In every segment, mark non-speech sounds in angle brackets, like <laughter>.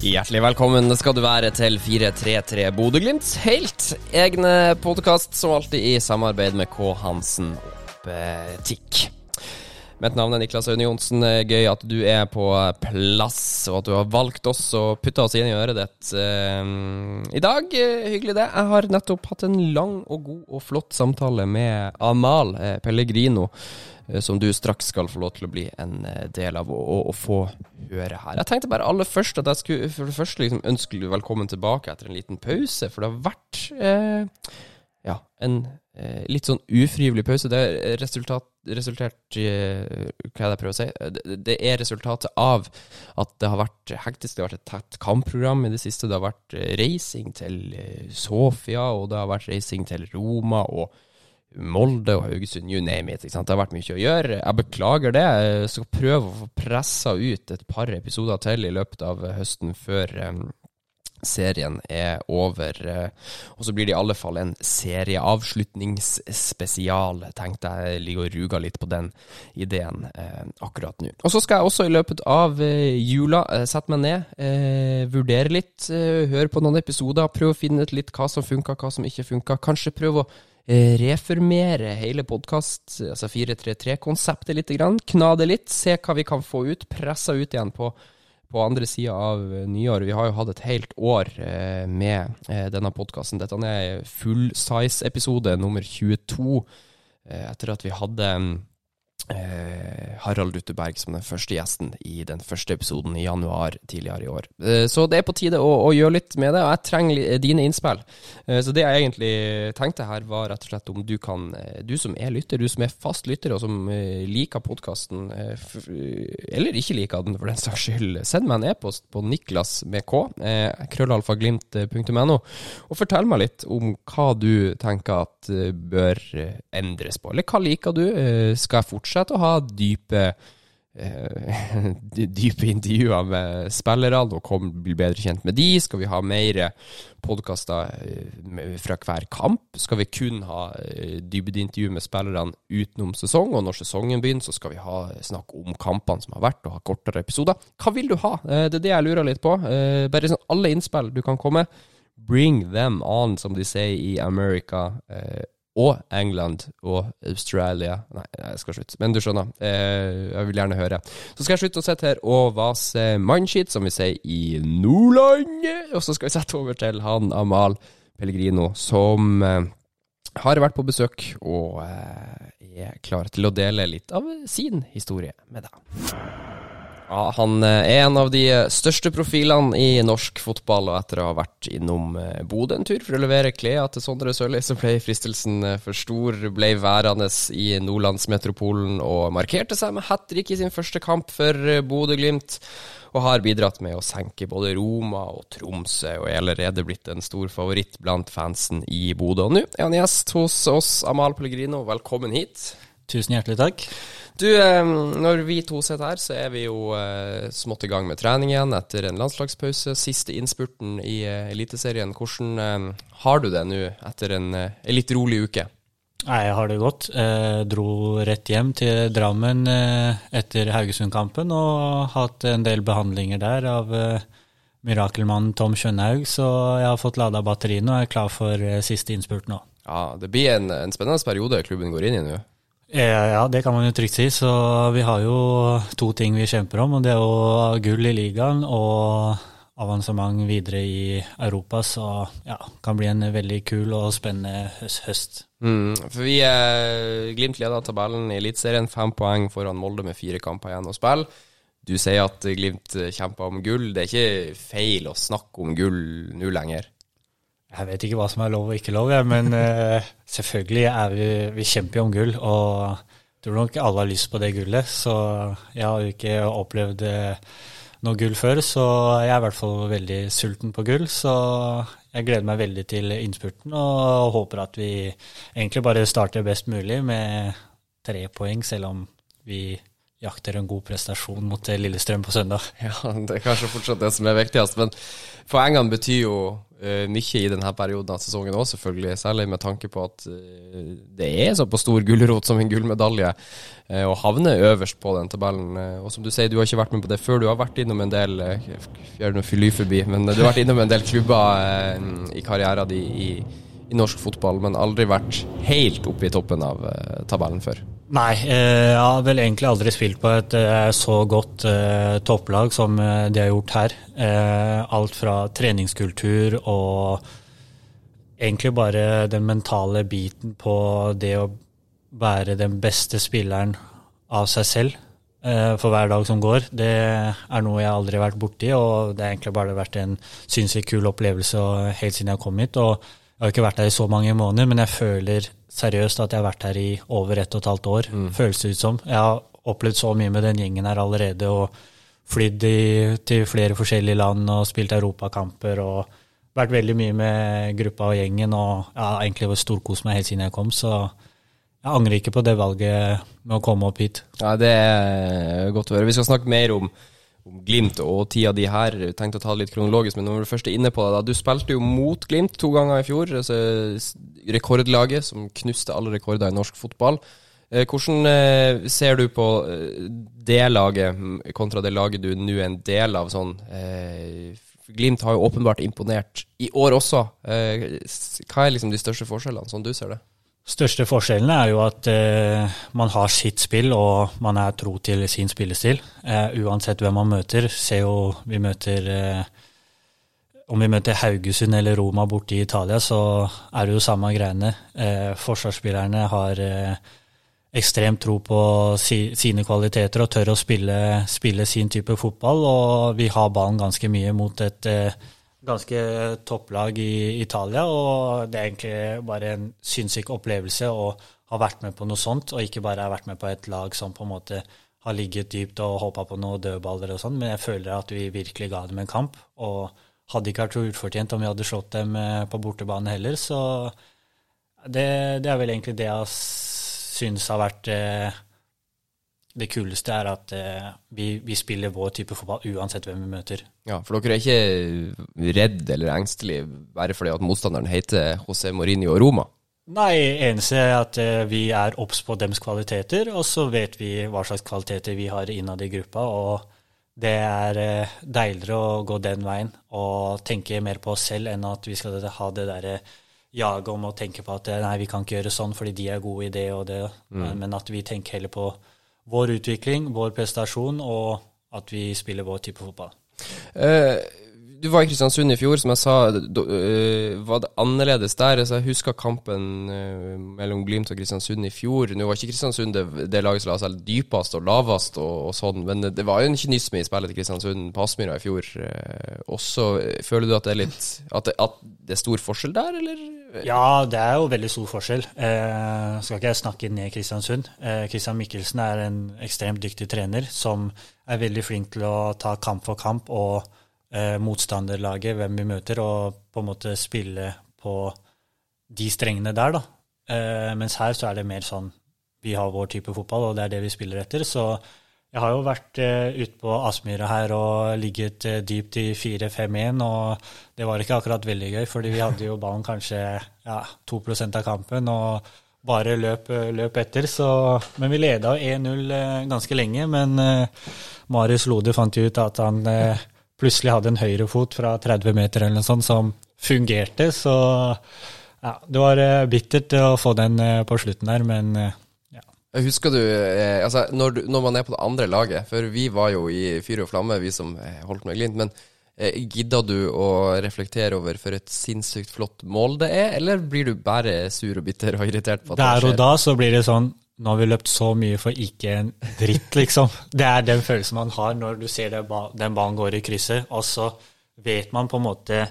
Hjertelig velkommen skal du være til 433 Bodø-Glimts helt egne podkast, som alltid i samarbeid med K. Hansen Optikk. Mitt navn er Niklas Aune Johnsen. Gøy at du er på plass, og at du har valgt oss og putta oss inn i øret ditt uh, i dag. Hyggelig det. Jeg har nettopp hatt en lang og god og flott samtale med Amal eh, Pellegrino. Eh, som du straks skal få lov til å bli en eh, del av å få høre her. Jeg tenkte bare aller først at jeg skulle for det første liksom ønske velkommen tilbake etter en liten pause, for det har vært eh, ja, en eh, litt sånn ufrivillig pause. Det er resultat, resultert i eh, Hva er det jeg prøver å si? Det, det, er resultatet av at det har vært hektisk. Det har vært et tett kampprogram i det siste. Det har vært reising til Sofia, og det har vært reising til Roma. og Molde og Haugesund, you name it. Det har vært mye å gjøre. Jeg beklager det. Jeg skal prøve å få pressa ut et par episoder til i løpet av høsten før serien er over. Og så blir det i alle fall en serieavslutningsspesial, tenkte jeg. Ligger og ruger litt på den ideen eh, akkurat nå. Og så skal jeg også i løpet av eh, jula eh, sette meg ned, eh, vurdere litt, høre på noen episoder, prøve å finne ut litt hva som funka, hva som ikke funka. Kanskje prøve å Eh, reformere hele podkast, altså 433-konseptet litt, grann, kna det litt, se hva vi kan få ut, pressa ut igjen på, på andre sida av nyår. Vi har jo hatt et helt år eh, med eh, denne podkasten. Dette er full-size-episode nummer 22, eh, etter at vi hadde eh, Harald Rutteberg som den første gjesten i den første episoden i januar tidligere i år. Eh, så det er på tide å, å, gjøre litt med det, og jeg trenger dine innspill. Eh, så det jeg egentlig tenkte her, var rett og slett om du kan, eh, du som er lytter, du som er fast lytter og som eh, liker podkasten, eh, eller ikke liker den for den saks skyld, send meg en e-post på niklas med k, krøllalfaglimt.no, og fortell meg litt om hva du tenker at bør endres på. Eller hva liker du? Skal jeg fortsette? Fortsette å ha dype <laughs> Uh, dype intervjuer med spillerne og kom, bli bedre kjent med de? Skal vi ha mer podkaster uh, fra hver kamp? Skal vi kun ha dybdeintervju med spillerne utenom sesong? Og når sesongen begynner, så skal vi ha snakk om kampene som har vært, og ha kortere episoder. Hva vil du ha? det er det jeg lurer litt på. bare sånn alle innspill du kan komme. Bring them on, som de sier i America og England og Australia Nei, jeg skal slutte, men du skjønner. Eh, jeg vil gjerne høre. Så skal jeg slutte å sitte her og vase mannskitt, som vi sier i Nordland. Og så skal vi sette over til han Amal Pellegrino, som eh, har vært på besøk og eh, er klar til å dele litt av sin historie med deg. Ja, Han eh, er en av de største profilene i norsk fotball, og etter å ha vært innom eh, Bodø en tur for å levere klær til Sondre Sørli, så ble fristelsen eh, for stor. Ble værende i nordlandsmetropolen og markerte seg med hat trick i sin første kamp for Bodø-Glimt. Og har bidratt med å senke både Roma og Tromsø, og er allerede blitt en stor favoritt blant fansen i Bodø. Og nå er han gjest hos oss, Amal Pellegrino. Velkommen hit. Tusen hjertelig takk. Du, når vi to sitter her, så er vi jo eh, smått i gang med trening igjen etter en landslagspause. Siste innspurten i eh, Eliteserien. Hvordan har du det nå etter en, en, litt rolig uke? Nei, Jeg har det godt. Jeg dro rett hjem til Drammen etter Haugesund-kampen og hatt en del behandlinger der av mirakelmannen Tom Kjønhaug, så jeg har fått lada batteriene og er klar for siste innspurt nå. Ja, Det blir en, en spennende periode klubben går inn i nå? Ja, det kan man jo trygt si. Så vi har jo to ting vi kjemper om. og Det er jo gull i ligaen og avansement videre i Europa. Så ja, kan bli en veldig kul og spennende høst. Mm, for vi er Glimt leder tabellen i Eliteserien, fem poeng foran Molde med fire kamper igjen å spille. Du sier at Glimt kjemper om gull. Det er ikke feil å snakke om gull nå lenger? Jeg vet ikke hva som er lov og ikke lov, men uh, <laughs> selvfølgelig er vi, vi kjemper om gull. Og jeg tror nok alle har lyst på det gullet. Så jeg har jo ikke opplevd uh, noe gull før, så jeg er i hvert fall veldig sulten på gull. Så jeg gleder meg veldig til innspurten og håper at vi egentlig bare starter best mulig med tre poeng, selv om vi jakter en god prestasjon mot Lillestrøm på søndag. Ja, det er kanskje fortsatt det som er viktigst, men poengene betyr jo mye i denne perioden av sesongen òg, selvfølgelig. Særlig med tanke på at uh, det er så på stor gulrot som en gullmedalje uh, å havne øverst på den tabellen. og som du sier, du har ikke vært med på det før. Du har vært innom en del Gjør noe fly forbi, men du har vært innom en del klubber i karrieren din i, i, norsk fotball, men aldri vært helt oppe i toppen av tabellen før. Nei, jeg har vel egentlig aldri spilt på et så godt topplag som de har gjort her. alt fra treningskultur og egentlig bare den mentale biten på det å være den beste spilleren av seg selv for hver dag som går. Det er noe jeg aldri har vært borti, og det har egentlig bare vært en sinnssykt kul opplevelse helt siden jeg kom hit. og Jeg har ikke vært her i så mange måneder, men jeg føler seriøst at jeg har vært her i over ett og et halvt år. Mm. Føles det ut som. Jeg har opplevd så mye med den gjengen her allerede. og Flydd til flere forskjellige land og spilt europakamper. og Vært veldig mye med gruppa og gjengen. og har egentlig storkost meg helt siden jeg kom. så jeg angrer ikke på det valget med å komme opp hit. Ja, Det er godt å høre. Vi skal snakke mer om Glimt og tida di her. Tenkte å ta det litt kronologisk, men når du først er inne på det da, Du spilte jo mot Glimt to ganger i fjor. Altså rekordlaget som knuste alle rekorder i norsk fotball. Eh, hvordan eh, ser du på eh, det laget kontra det laget du nå er en del av? sånn Glimt har jo åpenbart imponert i år også. Hva er liksom de største forskjellene, sånn du ser det? Største forskjellen er jo at eh, man har sitt spill, og man er tro til sin spillestil. Eh, uansett hvem man møter. Se jo vi møter eh, Om vi møter Haugesund eller Roma borte i Italia, så er det jo samme greiene. Eh, forsvarsspillerne har eh, ekstremt tro på si, sine kvaliteter og tør å spille, spille, sin type fotball. Og vi har ballen ganske mye mot et eh, ganske topplag i Italia. Og det er egentlig bare en sinnssyk opplevelse å ha vært med på noe sånt, og ikke bare ha vært med på et lag som på en måte har ligget dypt og håpa på noen dødballer og sånn, men jeg føler at vi virkelig ga dem en kamp. Og hadde ikke vært så ufortjent om vi hadde slått dem eh, på bortebane heller, så det, det er vel egentlig det jeg syns har vært eh, det kuleste er at eh, vi, vi, spiller vår type fotball uansett hvem vi møter. Ja, For dere er ikke redd eller engstelig bare fordi at motstanderen heter José Mourinho og Roma? Nei, eneste er at eh, vi er obs på deres kvaliteter, og så vet vi hva slags kvaliteter vi har innad i gruppa. og det er eh, deiligere å gå den veien og tenke mer på oss selv enn at vi skal ha det derre jaget om å tenke på at nei, vi kan ikke gjøre sånn fordi de er gode i det og det, mm. men at vi tenker heller på vår utvikling, vår prestasjon, og at vi spiller vår type fotball. Uh, du var i Kristiansund i fjor, som jeg sa. Do, uh, var det annerledes der? Altså, jeg husker kampen uh, mellom Glimt og Kristiansund i fjor. Nå var ikke Kristiansund det, det laget som la seg dypest og lavest, og, og, sånn, men det var jo en kynisme i spillet til Kristiansund på Aspmyra i fjor. også, føler du at det er litt at det, at det er stor forskjell der, eller? Ja, det er jo veldig stor forskjell. Skal ikke jeg snakke ned Kristiansund. Kristian Mikkelsen er en ekstremt dyktig trener som er veldig flink til å ta kamp for kamp og eh, motstanderlaget, hvem vi møter, og på en måte spille på de strengene der, da. Eh, mens her så er det mer sånn vi har vår type fotball, og det er det vi spiller etter. Så jeg har jo vært eh, ute på Aspmyra her og ligget eh, dypt i 4-5-1, og det var ikke akkurat veldig gøy, fordi vi hadde jo ballen kanskje ja, 2 av kampen og bare løp, uh, løp etter. Så, men vi leda 1-0 ganske lenge, men Marius Lode fant jo ut at han plutselig hadde en høyrefot fra 30 meter eller noe sånt som fungerte, så ja, det var bittert å få den på slutten der, men Husker du, eh, altså når, du, når, man er på det andre laget, for vi var jo i fyr og flamme, vi som eh, holdt med Glimt, men eh, gidda du å reflektere over for et sinnssykt flott mål det er, eller blir du bare sur og bitter og irritert på at Der det skjer? Og da så blir det sånn nå har vi løpt så mye for ikke en dritt, liksom. Det er den følelsen man har når du ser den ballen går i krysset. Og så vet man på en måte,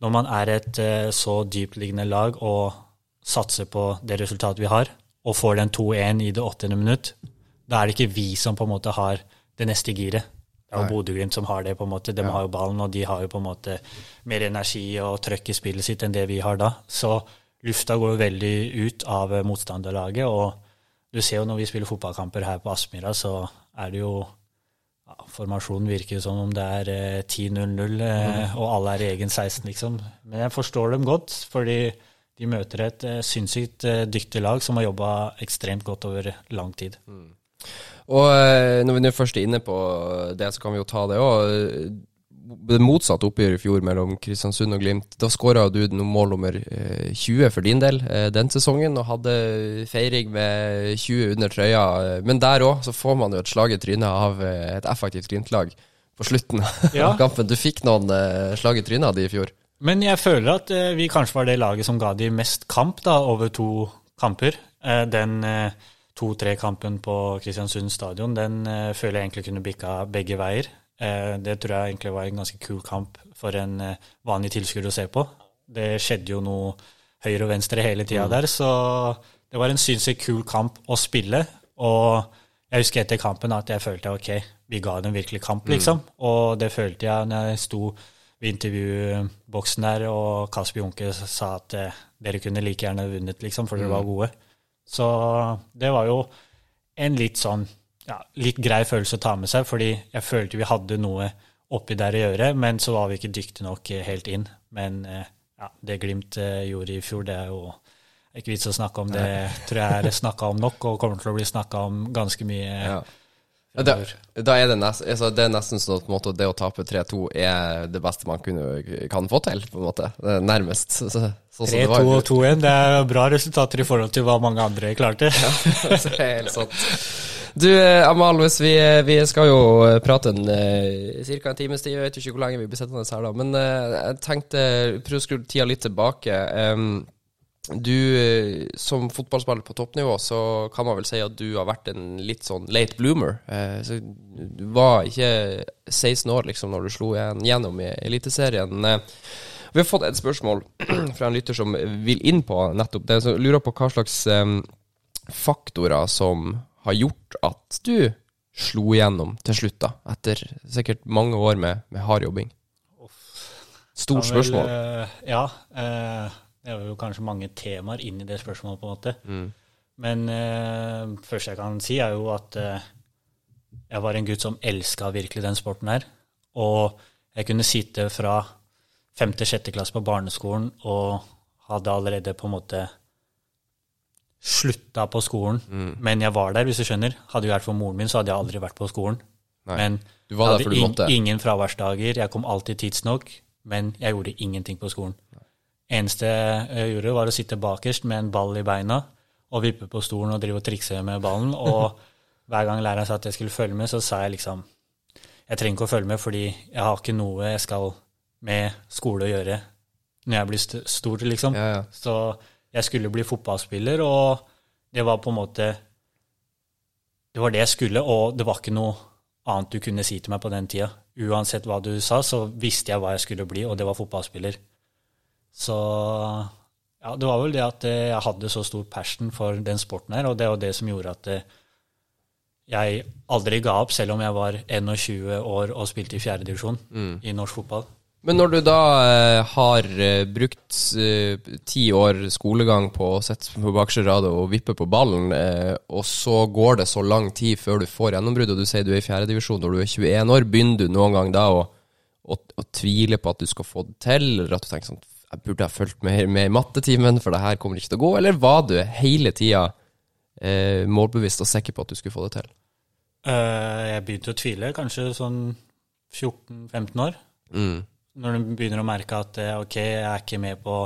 når man er et uh, så dyptliggende lag og satser på det resultatet vi har, og får den 2-1 i det åttende minutt, da er det ikke vi som på en måte har det neste giret. Det er Bodø-Glimt som har det. på en måte. De ja. har jo ballen, og de har jo på en måte mer energi og trøkk i spillet sitt enn det vi har da. Så lufta går jo veldig ut av motstanderlaget. Og du ser jo når vi spiller fotballkamper her på Aspmyra, så er det jo ja, Formasjonen virker jo som om det er eh, 10-0-0, eh, og alle er i egen 16, liksom. Men jeg forstår dem godt, fordi de møter et eh, sinnssykt eh, dyktig lag som har jobba ekstremt godt over lang tid. Og eh, når vi nå først er inne på det, så kan vi jo ta det òg. Det motsatte oppgjøret i fjor mellom Kristiansund og Glimt. Da skåra du noen mål nummer eh, 20 for din del eh, den sesongen, og hadde feiring med 20 under trøya. Men der òg så får man jo et slag i trynet av eh, et effektivt Glimt-lag på slutten av <laughs> kampen. Du fikk noen eh, slag i trynet av de i fjor. Men jeg føler at eh, vi kanskje var det laget som ga de mest kamp da, over to kamper. Eh, den eh, 2-3-kampen på Kristiansund stadion, den eh, føler jeg egentlig kunne bikka begge veier. Eh, det tror jeg egentlig var en ganske kul kamp for en eh, vanlig tilskuer å se på. Det skjedde jo noe høyre og venstre hele tida der, så det var en sinnssykt kul kamp å spille. Og jeg husker etter kampen at jeg følte ok, vi ga dem virkelig kamp, liksom. Og det følte jeg når jeg sto ved intervjuboksen der, og Kasper Junke sa at eh, dere kunne like gjerne vunnet, liksom, for dere var gode. Så det var jo en litt sånn ja, litt grei følelse å ta med seg, fordi jeg følte vi hadde noe oppi der å gjøre, men så var vi ikke dyktige nok helt inn. Men eh, ja, det Glimt eh, gjorde i fjor, det er jo ikke vits å snakke om. Det <laughs> tror jeg er snakka om nok, og kommer til å bli snakka om ganske mye. Ja. Ja, Da, da er det, nest, altså det er nesten sånn at på en måte, det å tape 3-2 er det beste man kunne, kan få til, på en måte. Nærmest. Så, så, sånn det var 3-2 og 2-1, det er bra resultater i forhold til hva mange andre klarte. <laughs> det er helt sant. <laughs> Du, eh, Amal, hvis vi, vi skal jo eh, prate en ca. en times tid, jeg vet ikke hvor lenge vi blir sittende her da, men eh, jeg tenkte prøv å skru tida litt tilbake. Du, eh, som fotballspiller på toppnivå, så kan man vel si at du har vært en litt sånn late bloomer. Eh, så du var ikke 16 år liksom når du slo gjennom i Eliteserien. Eh, vi har fått et spørsmål <clears throat> fra en lytter som vil inn på nettopp det. Så lurer på hva slags um, faktorer som har gjort at du slo igjennom til slutt, da, etter sikkert mange år med, med hard jobbing? Stort spørsmål. eh, ja. eh, det er jo kanskje mange temaer inn i det spørsmålet, på en måte. Mm. Men eh, første jeg kan si, er jo at eh, jeg var en gutt som elska virkelig den sporten her. Og jeg kunne sitte fra femte-sjette klasse på barneskolen og hadde allerede på en måte slutta på skolen. Mm. Men jeg var der, hvis du skjønner. Hadde det vært for moren min, så hadde jeg aldri vært på skolen. Nei. Men Du var der jeg hadde måtte. ingen fraværsdager, jeg kom alltid tidsnok, men jeg gjorde ingenting på skolen. Eneste jeg gjorde, var å sitte bakerst med en ball i beina og vippe på stolen og drive og trikse med ballen. Og <laughs> hver gang læreren sa at jeg skulle følge med, så sa jeg liksom Jeg trenger ikke å følge med, fordi jeg har ikke noe jeg skal med skole å gjøre når jeg blir st stor, liksom. Ja, ja. Så jeg skulle bli fotballspiller, og det var på en måte Det var det jeg skulle, og det var ikke noe annet du kunne si til meg på den tida. Uansett hva du sa, så visste jeg hva jeg skulle bli, og det var fotballspiller. Så ja, det var vel det at eh, jeg hadde så stor passion for den sporten her, og det var det som gjorde at eh, jeg aldri ga opp, selv om jeg var 21 år og spilte i fjerdedivisjon Mm. i norsk fotball. Men når du da eh, har eh, brukt eh, ti år skolegang på å sitte på bakerste rad og vippe på ballen, eh, og så går det så lang tid før du får gjennombrudd, og du sier du er i fjerdedivisjon når du er 21 år, begynner du noen gang da å, å, å tvile på at du skal få det til, eller at du tenker sånn jeg burde ha fulgt med, med i mattetimen, for det her kommer ikke til å gå, eller var du hele tida eh, målbevisst og sikker på at du skulle få det til? Uh, jeg begynte å tvile, kanskje sånn 14-15 år. Mm. Når du begynner å merke at eh, ok, jeg er ikke med på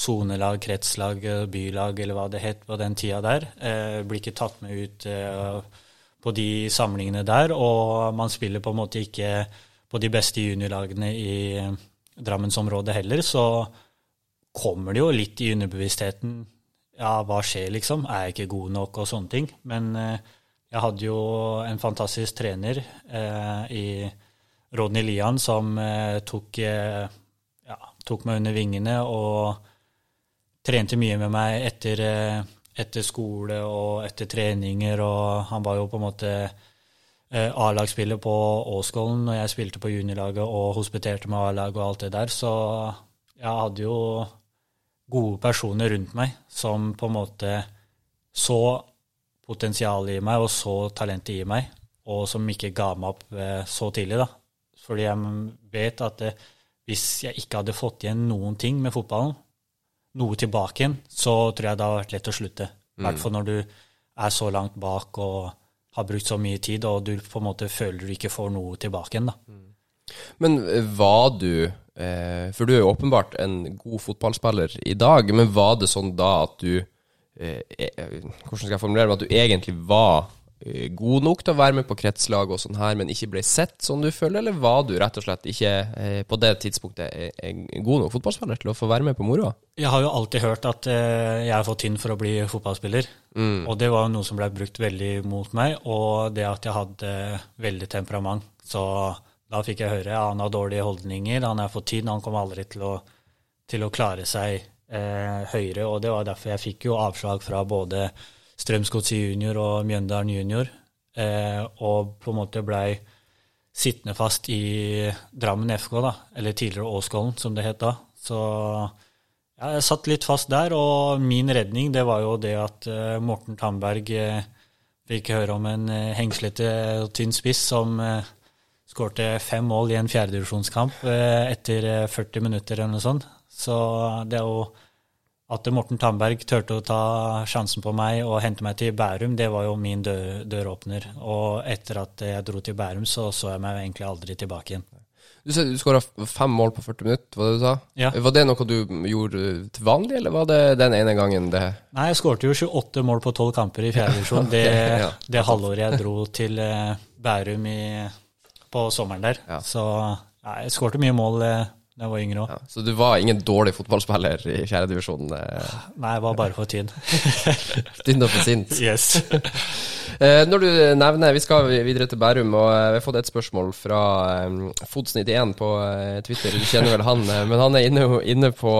sonelag, kretslag, eh, bylag eller hva det het på den tida der. Eh, blir ikke tatt med ut på de samlingene der, og man spiller på en måte ikke på de beste juniorlagene i Drammensområdet heller, så kommer det jo litt i underbevisstheten ja, hva skjer liksom? Er jeg ikke god nok og sånne ting? Men jeg hadde jo en fantastisk trener eh, i Rodney Lian som eh, tok, eh, ja, tok meg under vingene og trente mye med meg etter, eh, etter skole og etter treninger, og han var jo på en måte A-lagsspiller på Åskollen når jeg spilte på juniorlaget og hospiterte med A-lag og alt det der, så jeg hadde jo gode personer rundt meg som på en måte så potensialet i meg og så talentet i meg, og som ikke ga meg opp så tidlig. da. Fordi jeg vet at det, hvis jeg ikke hadde fått igjen noen ting med fotballen, noe tilbake igjen, så tror jeg det hadde vært lett å slutte. I hvert fall når du er så langt bak og har brukt så mye tid, og du på en måte føler du ikke får noe tilbake igjen. da. Men eh, var du eh, For du er jo åpenbart en god fotballspiller i dag, men var det sånn da at du eh, Hvordan skal jeg formulere det? At du egentlig var god nok til å være med på kretslag og sånn her, men ikke ble sett sånn du føler, eller var du rett og slett ikke eh, på det tidspunktet eh, en god nok fotballspiller til å få være med på moroa? Jeg har jo alltid hørt at eh, jeg er for tynn for å bli fotballspiller. Og det var noe som ble brukt veldig mot meg, og det at jeg hadde veldig temperament. Så da fikk jeg høre ja, han har dårlige holdninger, han er for tynn, han kommer aldri til å, til å klare seg eh, høyere. Og det var derfor jeg fikk jo avslag fra både Strømsgodset junior og Mjøndalen junior, eh, og på en måte blei sittende fast i Drammen FK, da, eller tidligere Åskollen, som det het da. Så ja, jeg satt litt fast der, og min redning det var jo det at eh, Morten Tandberg eh, fikk høre om en uh, hengslete og tynn spiss som uh, skårte fem mål i en fjerdedivisjonskamp uh, etter eh, 40 minutter eller noe sånt. Så det er jo at Morten Tandberg turte å ta sjansen på meg og hente meg til Bærum, det var jo min dør, døråpner. Og etter at jeg dro til Bærum, så så jeg meg egentlig aldri tilbake igjen. Du, sa- du skåra fem mål på 40 minutter, var det du sa? Ja. Var det noe du gjorde til vanlig, eller var det den ene gangen det Nei, jeg skårte jo 28 mål på 12 kamper i fjerde <laughs> divisjon. Det, Ja. det halvåret jeg dro til eh, Bærum i, på sommeren der. Ja. Så ja, jeg skårte mye mål eh, da jeg var yngre òg. ja. Så du var ingen dårlig fotballspiller i fjerdedivisjon? Eh, Nei, jeg var bare for tynn. <laughs> tynn og for sint. <laughs> yes. <laughs> Eh, når du nevner Vi skal videre til Bærum, og eh, vi har fått et spørsmål fra eh, Fods91 på Twitter. Du kjenner vel han, men han er inne, inne på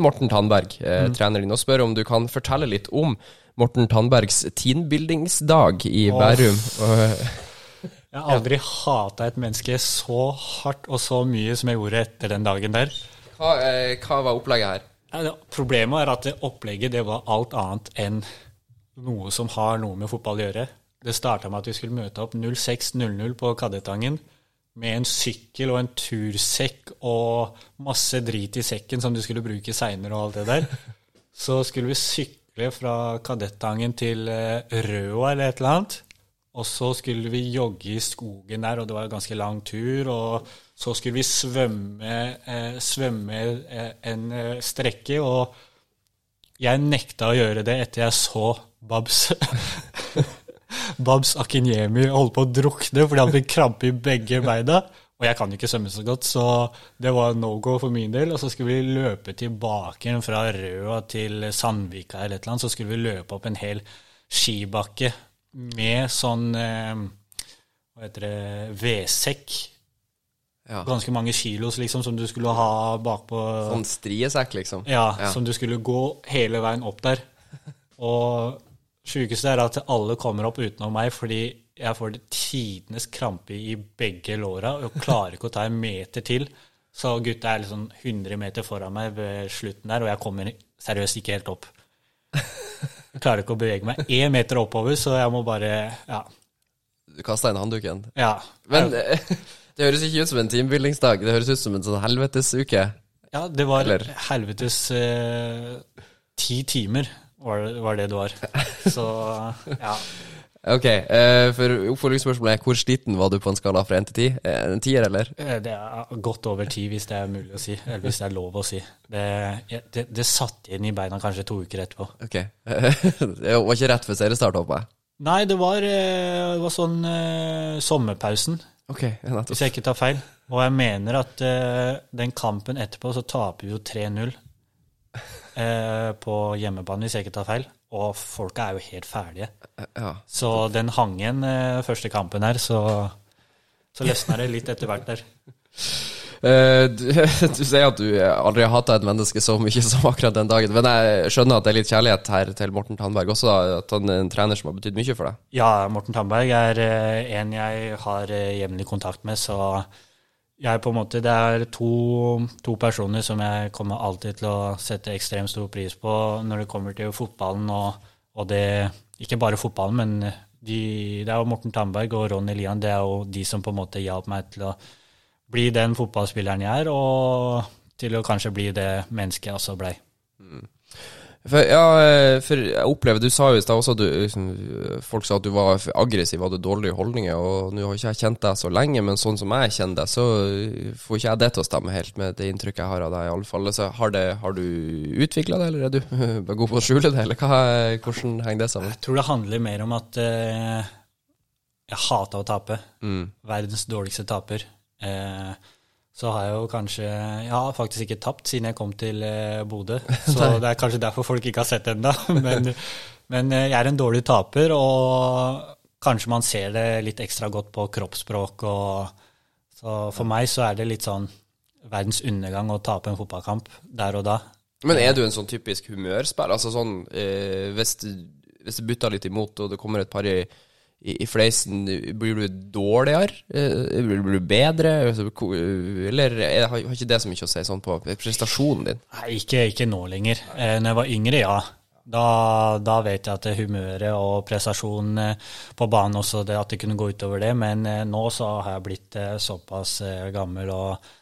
Morten Tandberg, mm. treneren din, og spør om du kan fortelle litt om Morten Tandbergs teambuildingsdag i Bærum. Og, eh, Jeg har aldri hata et menneske så hardt og så mye som jeg gjorde etter den dagen der. hva, eh, hva var opplegget her? Ja, Problemet er at det opplegget det var alt annet enn noe som har noe med fotball å gjøre. Det starta med at vi skulle møte opp 06.00 på Kadettangen med en sykkel og en tursekk og masse drit i sekken som du skulle bruke seinere og alt det der. Så skulle vi sykle fra Kadettangen til eh, Røa eller et eller annet. Og så skulle vi jogge i skogen der, og det var en ganske lang tur. Og så skulle vi svømme, eh, svømme eh, en eh, strekke, og jeg nekta å gjøre det etter jeg så Babs <laughs> Babs Akinyemi holdt på å drukne fordi han fikk krampe i begge beina. Og jeg kan ikke svømme så godt, så det var no go for min del. Og så skulle vi løpe tilbake fra Røa til Sandvika eller et eller annet. Så skulle vi løpe opp en hel skibakke med sånn eh, Hva heter det vedsekk. Ja. Ganske mange kilos liksom som du skulle ha bakpå Sånn striesekk, liksom? ja, Ja. som du skulle gå hele veien opp der. <laughs> Og sjukeste er at alle kommer opp utenom meg fordi jeg får tidenes krampe i begge låra og klarer ikke å ta en meter til. Så gutta er liksom 100 meter foran meg ved slutten der, og jeg kommer seriøst ikke helt opp. Jeg klarer ikke å bevege meg én meter oppover, så jeg må bare Ja. Du kasta inn håndduken? ja. Men eh, det høres ikke ut som en teambuildingsdag, det høres ut som en sånn helvetesuke. ja, det var Eller- helvetes eh, ti timer, var det, var det det var. <laughs> Så ja. Ok, uh, for oppfølgingsspørsmålet er hvor sliten var du på en skala fra 1 til 10? Eh, En tier, eller? Eh, Det er godt over 10, hvis det er mulig å si. Eller hvis det er lov å si. Det, det, det satt inn i beina kanskje to uker etterpå. Ok. <laughs> det var ikke rett før seriestart, håper jeg. Nei, det var, det var sånn uh, sommerpausen, Ok, nettopp. hvis jeg ikke tar feil. Og jeg mener at uh, den kampen etterpå så taper vi jo 3-0 eh, på hjemmebane, hvis jeg ikke tar feil. Og folka er jo helt ferdige. Ja. Så den hang igjen eh, første kampen her, så, så løsna det litt etter hvert der. Uh, du, <laughs> du sier at du aldri har hata et menneske så mye som akkurat den dagen. Men jeg skjønner at det er litt kjærlighet her til Morten Tandberg også, at han er en trener som har betydd mye for deg. Ja, Morten Tandberg er eh, en jeg har eh, jevnlig kontakt med, så jeg på en måte, det er to, to personer som jeg kommer alltid til å sette ekstremt stor pris på når det kommer til fotballen og, og det Ikke bare fotballen, men De, det er jo Morten Tandberg og Ronny Lian. Det er jo de som på en måte hjalp meg til å bli den fotballspilleren jeg er, og til å kanskje bli det mennesket jeg også blei. Mm. For, ja, eh, for jeg opplever, Du sa jo i stad også at du, liksom, folk sa at du var aggressiv, hadde dårlige holdninger. og Nå har ikke jeg kjent deg så lenge, men sånn som jeg kjenner deg, så får ikke jeg det til å stemme helt med det inntrykket jeg har av deg. i alle fall. Så har, det, har du utvikla det, eller er du <laughs> bare god på å skjule det? eller hva, Hvordan henger det sammen? Jeg tror det handler mer om at uh, jeg hata å tape. Mm. Verdens dårligste taper. Eh, så har jeg jo kanskje Jeg har faktisk ikke tapt siden jeg kom til eh, Bodø. <laughs> Så det er kanskje derfor folk ikke har sett det ennå. <laughs> Men, men, eh, jeg er en dårlig taper, og kanskje man ser det litt ekstra godt på kroppsspråk. Og, så for meg så er det litt sånn verdens undergang å tape en fotballkamp der og da. Men er du en sånn typisk humørspiller? Altså sånn eh, hvis, hvis det butter litt imot, og det kommer et par i i, fleisen, blir du dårligere? Eh, blir du bedre? Altså, eller har ikke det så mye å si sånn på prestasjonen din? Nei, ikke, ikke nå lenger. Eh, når jeg var yngre, ja. Da, da, vet jeg at humøret og prestasjonen eh, på banen også, det, at det kunne gå utover det. Men nå så har jeg blitt såpass gammel og,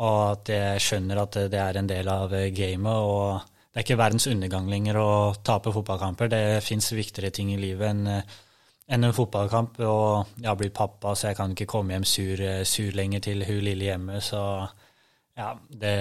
og, at jeg skjønner at det er en del av gamet. og Det er ikke verdens undergang lenger å tape fotballkamper. Det fins viktigere ting i livet enn enn en fotballkamp. Og jeg har blitt pappa, så jeg kan ikke komme hjem sur, sur lenger til hun lille hjemme. Så ja, det,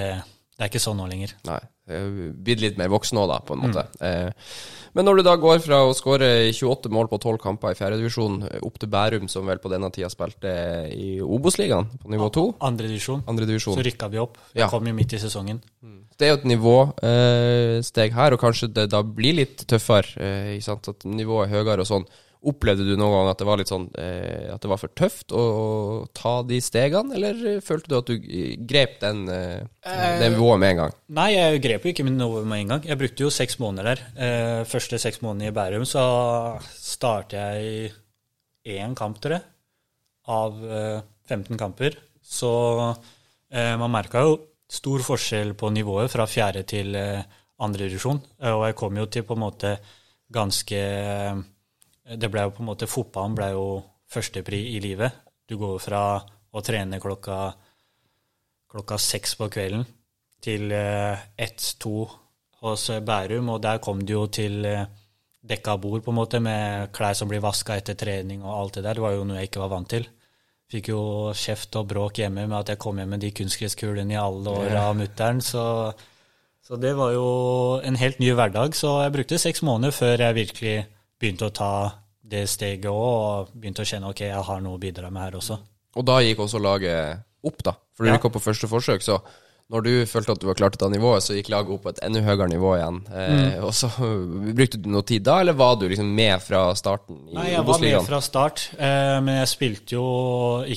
det er ikke sånn nå lenger. Nei. Blitt litt mer voksen òg, da, på en måte. Mm. Eh, men når du da går fra å skåre 28 mål på 12 kamper i fjerdedivisjon opp til Bærum, som vel på denne tida spilte i Obos-ligaen på nivå 2 Andredivisjon. Andre divisjon. Så rykka vi opp. Vi ja. kom jo midt i sesongen. Mm. Det er jo et nivåsteg eh, her, og kanskje det da blir litt tøffere. Eh, at nivået er høyere og sånn. Opplevde du noen gang at det var litt sånn eh, At det var for tøft å, å, ta de stegene, eller følte du at du grep den, eh, det nivået med en gang? Nei, jeg grep jo ikke min noe med en gang. Jeg brukte jo seks måneder der. Eh, første seks månedene i Bærum så startet jeg én kamp, tror jeg, av eh, 15 kamper. Så eh, man merka jo stor forskjell på nivået fra fjerde til eh, andre divisjon. og jeg kom jo til på en måte ganske det ble jo på en måte Fotballen ble jo førstepri i livet. Du går fra å trene klokka, klokka seks på kvelden til eh, ett-to hos Bærum, og der kom du jo til eh, dekka bord, på en måte, med klær som blir vaska etter trening og alt det der. Det var jo noe jeg ikke var vant til. Fikk jo kjeft og bråk hjemme med at jeg kom hjem med de kunstgresskulene i alle år av mutter'n. Så, så, det var jo en helt ny hverdag. Så jeg brukte seks måneder før jeg virkelig begynte å ta det steget òg, og begynte å kjenne ok, jeg har noe å bidra med her også. Og da gikk også laget opp, da? For du ja. gikk opp på første forsøk, så når du følte at du var klar til å ta nivået, så gikk laget opp på et enda høyere nivå igjen. Eh, mm. Og så <laughs> Brukte du noe tid da, eller var du liksom med fra starten? i Nei, jeg var med fra start, eh, men jeg spilte jo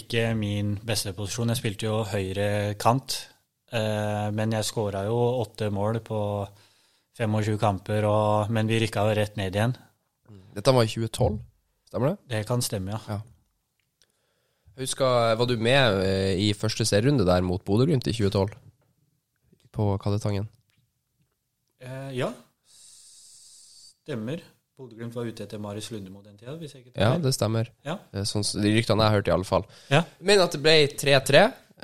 ikke min beste posisjon. Jeg spilte jo høyre kant, eh, men jeg skåra jo åtte mål på 25 kamper, og, men vi rykka jo rett ned igjen. Dette var i 2012, stemmer det? Det kan stemme, ja. ja. Jeg husker, Var du med eh, i første serierunde der mot Bodø-Glimt i 2012? På Kaddetangen? Eh, ja, stemmer. Bodø-Glimt var ute etter Marius Lundemo den tida. hvis jeg ikke tar Ja, det stemmer. Ja. Sånn, de ryktene jeg har hørt, i alle fall. Ja. Men at det ble 3-3,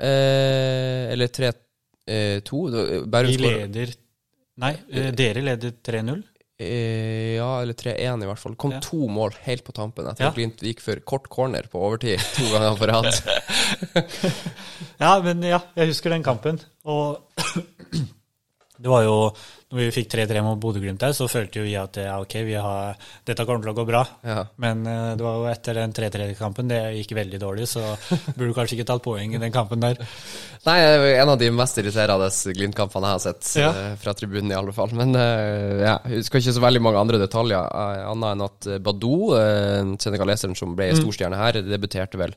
eh, eller 3-2 eh, Vi leder Nei, eh, dere leder 3-0. Eh, ja, eller 3-1 i hvert fall. kom ja. to mål helt på tampen etter ja. at Glimt gikk for kort corner på overtid to ganger på rad. <laughs> ja, men ja, jeg husker den kampen. Og <clears throat> det var jo når vi fikk 3-3 mot Bodø-Glimt der, så følte jo vi at ja, ok, vi har, dette kommer til å gå bra. Ja. Men uh, det var jo etter den 3-3-kampen det gikk veldig dårlig, så <laughs> burde du kanskje ikke tatt poeng i den kampen der. Nei, en av de mest irriterende Glimt-kampene jeg har sett, ja. uh, fra tribunen i alle fall. Men uh, ja, jeg husker ikke så veldig mange andre detaljer, annet enn at Badou, senegaleseren som ble mm. storstjerne her, debuterte vel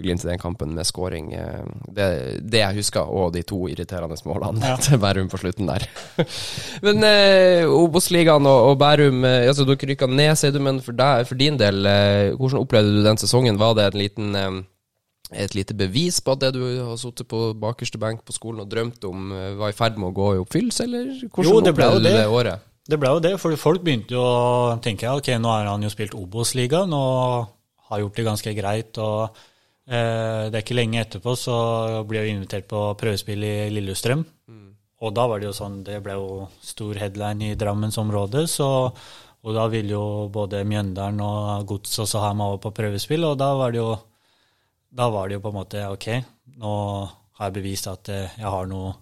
Glimt i den kampen med scoring. Eh, det, det, jeg husker, og de to irriterende målene ja. <laughs> til Bærum på slutten der. <laughs> men eh, Obos-ligaen og, og, Bærum eh, altså Dere rykka ned, sier du, men for, deg, for, din del, eh, hvordan opplevde du den sesongen? Var det en liten eh, et lite bevis på at det du har sittet på bakerste benk på skolen og drømt om, eh, var i ferd med å gå i oppfyllelse, eller hvordan jo, det opplevde du det året? det ble jo det, for folk begynte jo å tenke ok, nå har han jo spilt Obos-ligaen og har gjort det ganske greit. og Det er ikke lenge etterpå så ble jeg invitert på prøvespill i Lillestrøm. Mm. Og da var det jo sånn, det ble jo stor headline i Drammensområdet, så og da ville jo både Mjøndalen og Gods også ha meg over på prøvespill, og da var det jo da var det jo på en måte OK, nå har jeg bevist at eh, jeg har noe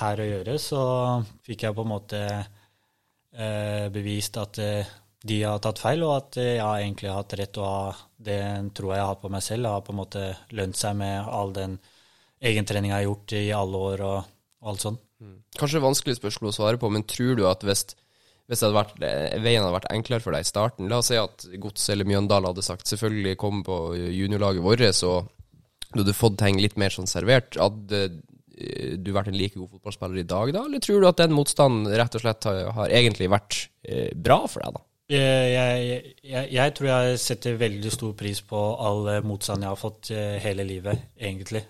her å gjøre. Så fikk jeg på en måte eh, bevist at eh, de har tatt feil, og at jeg har egentlig hatt rett. Og det tror jeg jeg har på meg selv, har på en måte lønt seg med all den egentreninga jeg har gjort i alle år og, alt sånt. Mm. Kanskje vanskelig spørsmål å svare på, men tror du at hvis, hvis vært, veien hadde vært enklere for deg i starten La oss si at Gods eller Mjøndal hadde sagt selvfølgelig kom på juniorlaget vårt, så du hadde fått ting litt mer sånn servert. Hadde eh, du vært en like god fotballspiller i dag, da? Eller tror du at den motstanden rett og slett har, har egentlig vært eh, bra for deg, da? Jeg, jeg, jeg, jeg, tror jeg setter veldig stor pris på all motstand jeg har fått eh, hele livet, egentlig.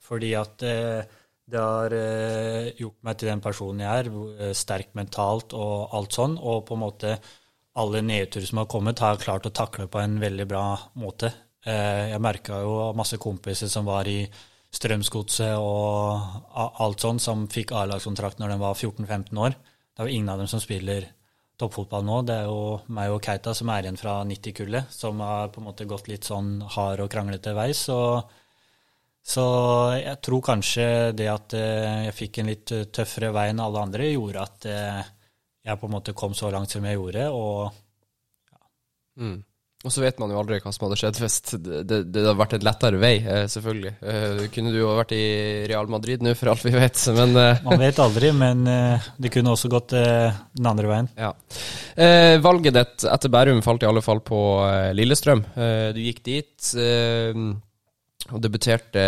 Fordi at eh, det har eh, gjort meg til den personen jeg er, eh, sterk mentalt og alt sånn. Og på en måte alle nedturer som har kommet, har jeg klart å takle på en veldig bra måte. Eh, jeg merka jo masse kompiser som var i Strømsgodset og alt sånn, som fikk A-lagskontrakt når de var 14-15 år. Det er jo ingen av dem som spiller toppfotball nå. Det er jo meg og Keita som er igjen fra 90-kullet, som har på en måte gått litt sånn hard og kranglete vei. Så, så jeg tror kanskje det at eh, jeg fikk en litt tøffere vei enn alle andre, gjorde at eh, jeg på en måte kom så langt som jeg gjorde. og ja. Mm. Og så vet man jo aldri hva som hadde skjedd hvis det, det, det hadde vært en lettere vei, eh, selvfølgelig. Eh, kunne du jo vært i Real Madrid nå, for alt vi vet, men eh. Man vet aldri, men det kunne også gått den andre veien. Ja. Valget ditt etter Bærum falt i alle fall på Lillestrøm. du gikk dit og debuterte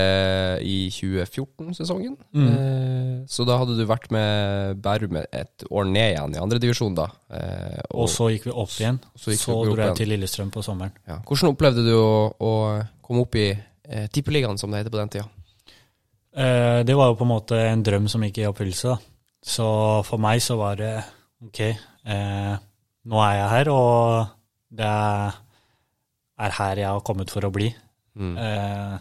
i 2014-sesongen. Mm. Eh, så da hadde du vært med Bærum et år ned igjen i andredivisjon, da. Eh, og, og, så gikk vi opp igjen. Så, så dro jeg til Lillestrøm på sommeren. Ja. Hvordan opplevde du å, å komme opp i eh, Tippeligaen, som det heter på den tida? Eh, det var jo på en måte en drøm som gikk i oppfyllelse. Så for meg så var det OK, eh, nå er jeg her, og det er her jeg har kommet for å bli. Mm. Eh,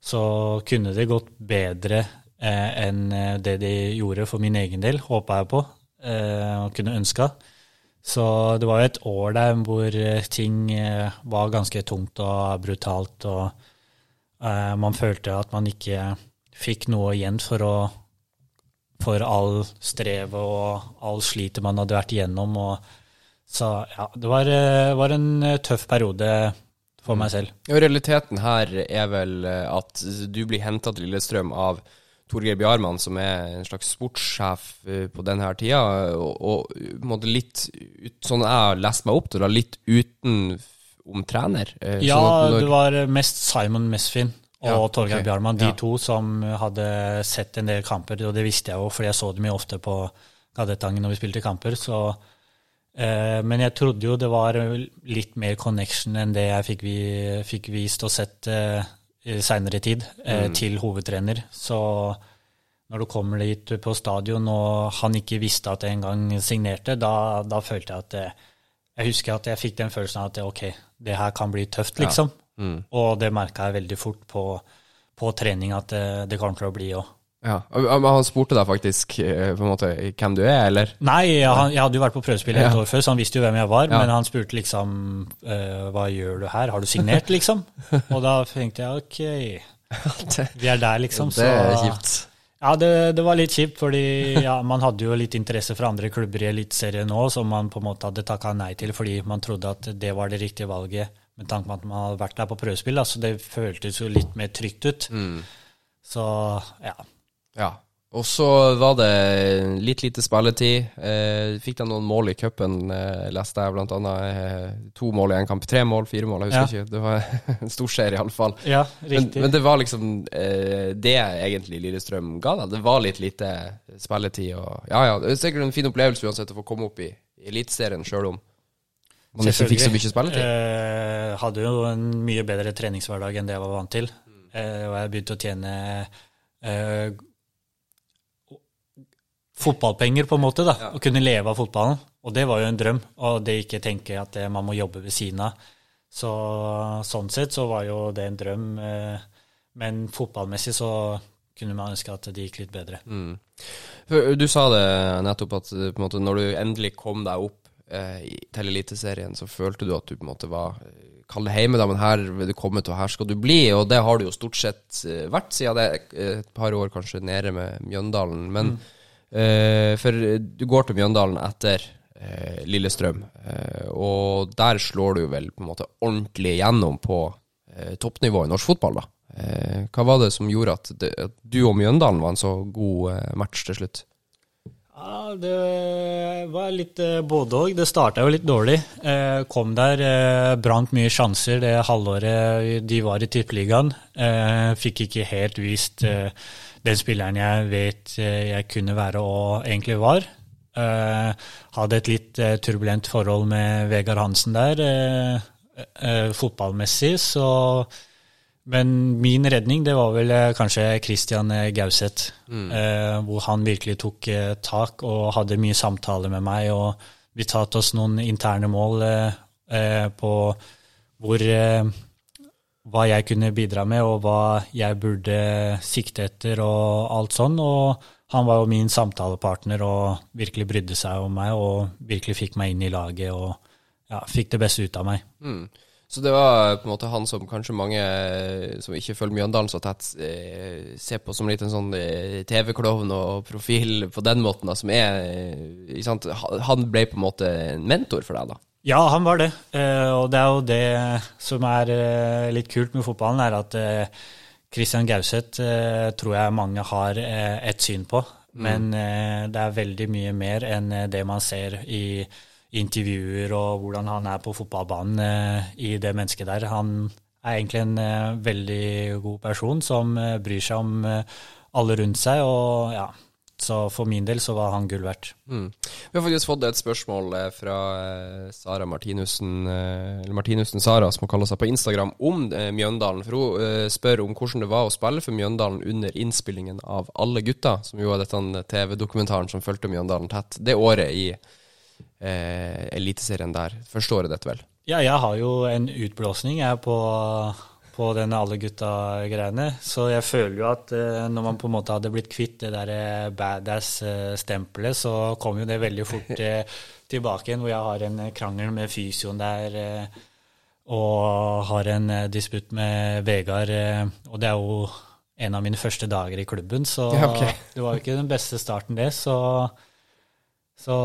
så kunne det gått bedre eh, enn eh, det de gjorde for min egen del, håpa jeg på og kunne ønska. Så det var jo et år der hvor ting var ganske tungt og brutalt, og man følte at man ikke fikk noe igjen for å for all strevet og all slitet man hadde vært igjennom. Og, så ja, det var, var en tøff periode for meg selv. Og Realiteten her er vel eh, at du blir henta til Lillestrøm av Torgeir Bjarmann, som er en slags sportssjef eh, på denne tida, og, og litt, sånn jeg har lest meg opp til, litt uten om trener. Eh, ja, når... det var mest Simon Mesfin og ja, Torgeir okay. Bjarmann, de ja. to som hadde sett en del kamper, og det visste jeg jo, fordi jeg så dem jo ofte på Gadettangen når vi spilte kamper. så men jeg trodde jo det var litt mer connection enn det jeg fikk, vi, fikk vist og sett uh, i seinere tid, uh, mm. til hovedtrener. Så når du kommer dit på stadion og han ikke visste at jeg engang signerte, da, da, følte jeg at Jeg husker at jeg fikk den følelsen av at ok, det her kan bli tøft, liksom. Ja. Mm. Og det merka jeg veldig fort på, på trening at det, det kommer til å bli òg. Ja, Men han spurte deg faktisk eh, på en måte hvem du er, eller? Nei, han, jeg hadde jo vært på prøvespill et år før, så han visste jo hvem jeg var. Ja. Men han spurte liksom uh, hva gjør du her, har du signert, liksom? Og da tenkte jeg ok, vi er der, liksom. <laughs> Det er kjipt. Ja, det, det, var litt kjipt, fordi ja, man hadde jo litt interesse fra andre klubber i Eliteserien nå, som man på en måte hadde takka nei til fordi man trodde at det var det riktige valget med tanke på at man hadde vært der på prøvespill. Så det føltes jo litt mer trygt ut. Mm. Så ja. Ja. Og så var det litt lite spilletid. Eh, fikk de noen mål i cupen, eh, leste jeg blant annet. Eh, to mål i én kamp. Tre mål, fire mål, jeg husker ja. ikke. Det var <laughs> en stor serie, iallfall. Ja. Men, men det var liksom eh, det egentlig Lillestrøm ga deg. Det var litt lite spilletid. Og, ja ja, det er sikkert en fin opplevelse uansett å få komme opp i Eliteserien, sjøl om man ikke fikk så mye spilletid. Eh, hadde jo en mye bedre treningshverdag enn det jeg var vant til. Mm. Eh, og jeg begynte å tjene eh, fotballpenger, på en måte. da, Å kunne leve av fotballen. Og det var jo en drøm. Og det ikke tenke at man må jobbe ved siden av. Så sånn sett så var jo det en drøm. Men fotballmessig så kunne man ønske at det gikk litt bedre. Mm. Du sa det nettopp at måte, når du endelig kom deg opp eh, til Eliteserien, så følte du at du på en måte var Kall det hjemme, da, men her vil du komme til, og her skal du bli. Og det har du jo stort sett eh, vært siden det et par år kanskje nede med Mjøndalen. Men mm. Eh, For du går til Mjøndalen etter eh, Lillestrøm, eh, og der slår du vel på en måte ordentlig gjennom på eh, toppnivå i norsk fotball, da. Eh, hva var det som gjorde at, det, at du og Mjøndalen var en så god eh, match til slutt? Ja, Det var litt eh, både òg. Det starta jo litt dårlig. kom der, brant mye sjanser det halvåret de var i Tippeligaen. fikk ikke helt vist den spilleren jeg vet jeg kunne være og egentlig var. hadde et litt turbulent forhold med Vegard Hansen der, fotballmessig. så men min redning det var vel eh, kanskje Christian eh, Gauseth, mm. eh, hvor han virkelig tok eh, tak og hadde mye samtaler med meg. og Vi tatt oss noen interne mål eh, eh på hvor, hva jeg kunne bidra med, og hva jeg burde sikte etter, og alt sånn. Og han var jo min samtalepartner og virkelig brydde seg om meg og virkelig fikk meg inn i laget og ja, fikk det beste ut av meg. Mm. Så det var på en måte han som kanskje mange som ikke følger Mjøndalen så tett, eh, ser på som litt en sånn eh, TV-klovn og profil på den måten, da, som er eh? Han ble på en måte en mentor for deg, da? Ja, han var det. og det er jo det som er litt kult med fotballen, er at Christian Gauseth tror jeg mange har et syn på. Mm. Men det er veldig mye mer enn det man ser i intervjuer og hvordan han er på fotballbanen eh, i det mennesket der. Han er egentlig en eh, veldig god person som eh, bryr seg om alle rundt seg. og ja, så for min del så var han gull verdt. Mm. Vi har faktisk fått et spørsmål fra Sara Martinussen, eller Martinussen Sara, som hun kaller seg på Instagram, om Mjøndalen. For hun spør om hvordan det var å spille for Mjøndalen under innspillingen av Alle gutta, som jo er dette TV-dokumentaren som fulgte Mjøndalen tett det året i eh, Eliteserien der. Første året dette vel? Ja, jeg har jo en utblåsning jeg er på, på den alle gutta-greiene. Så jeg føler jo at eh, når man på en måte hadde blitt kvitt det der eh, badass-stempelet, så kom jo det veldig fort <laughs> eh, tilbake igjen, hvor jeg har en krangel med fysioen der. Eh, og har en eh, disputt med Vegard, og det er jo en av mine første dager i klubben, så ja, okay. <laughs> det var jo ikke den beste starten, det. Så så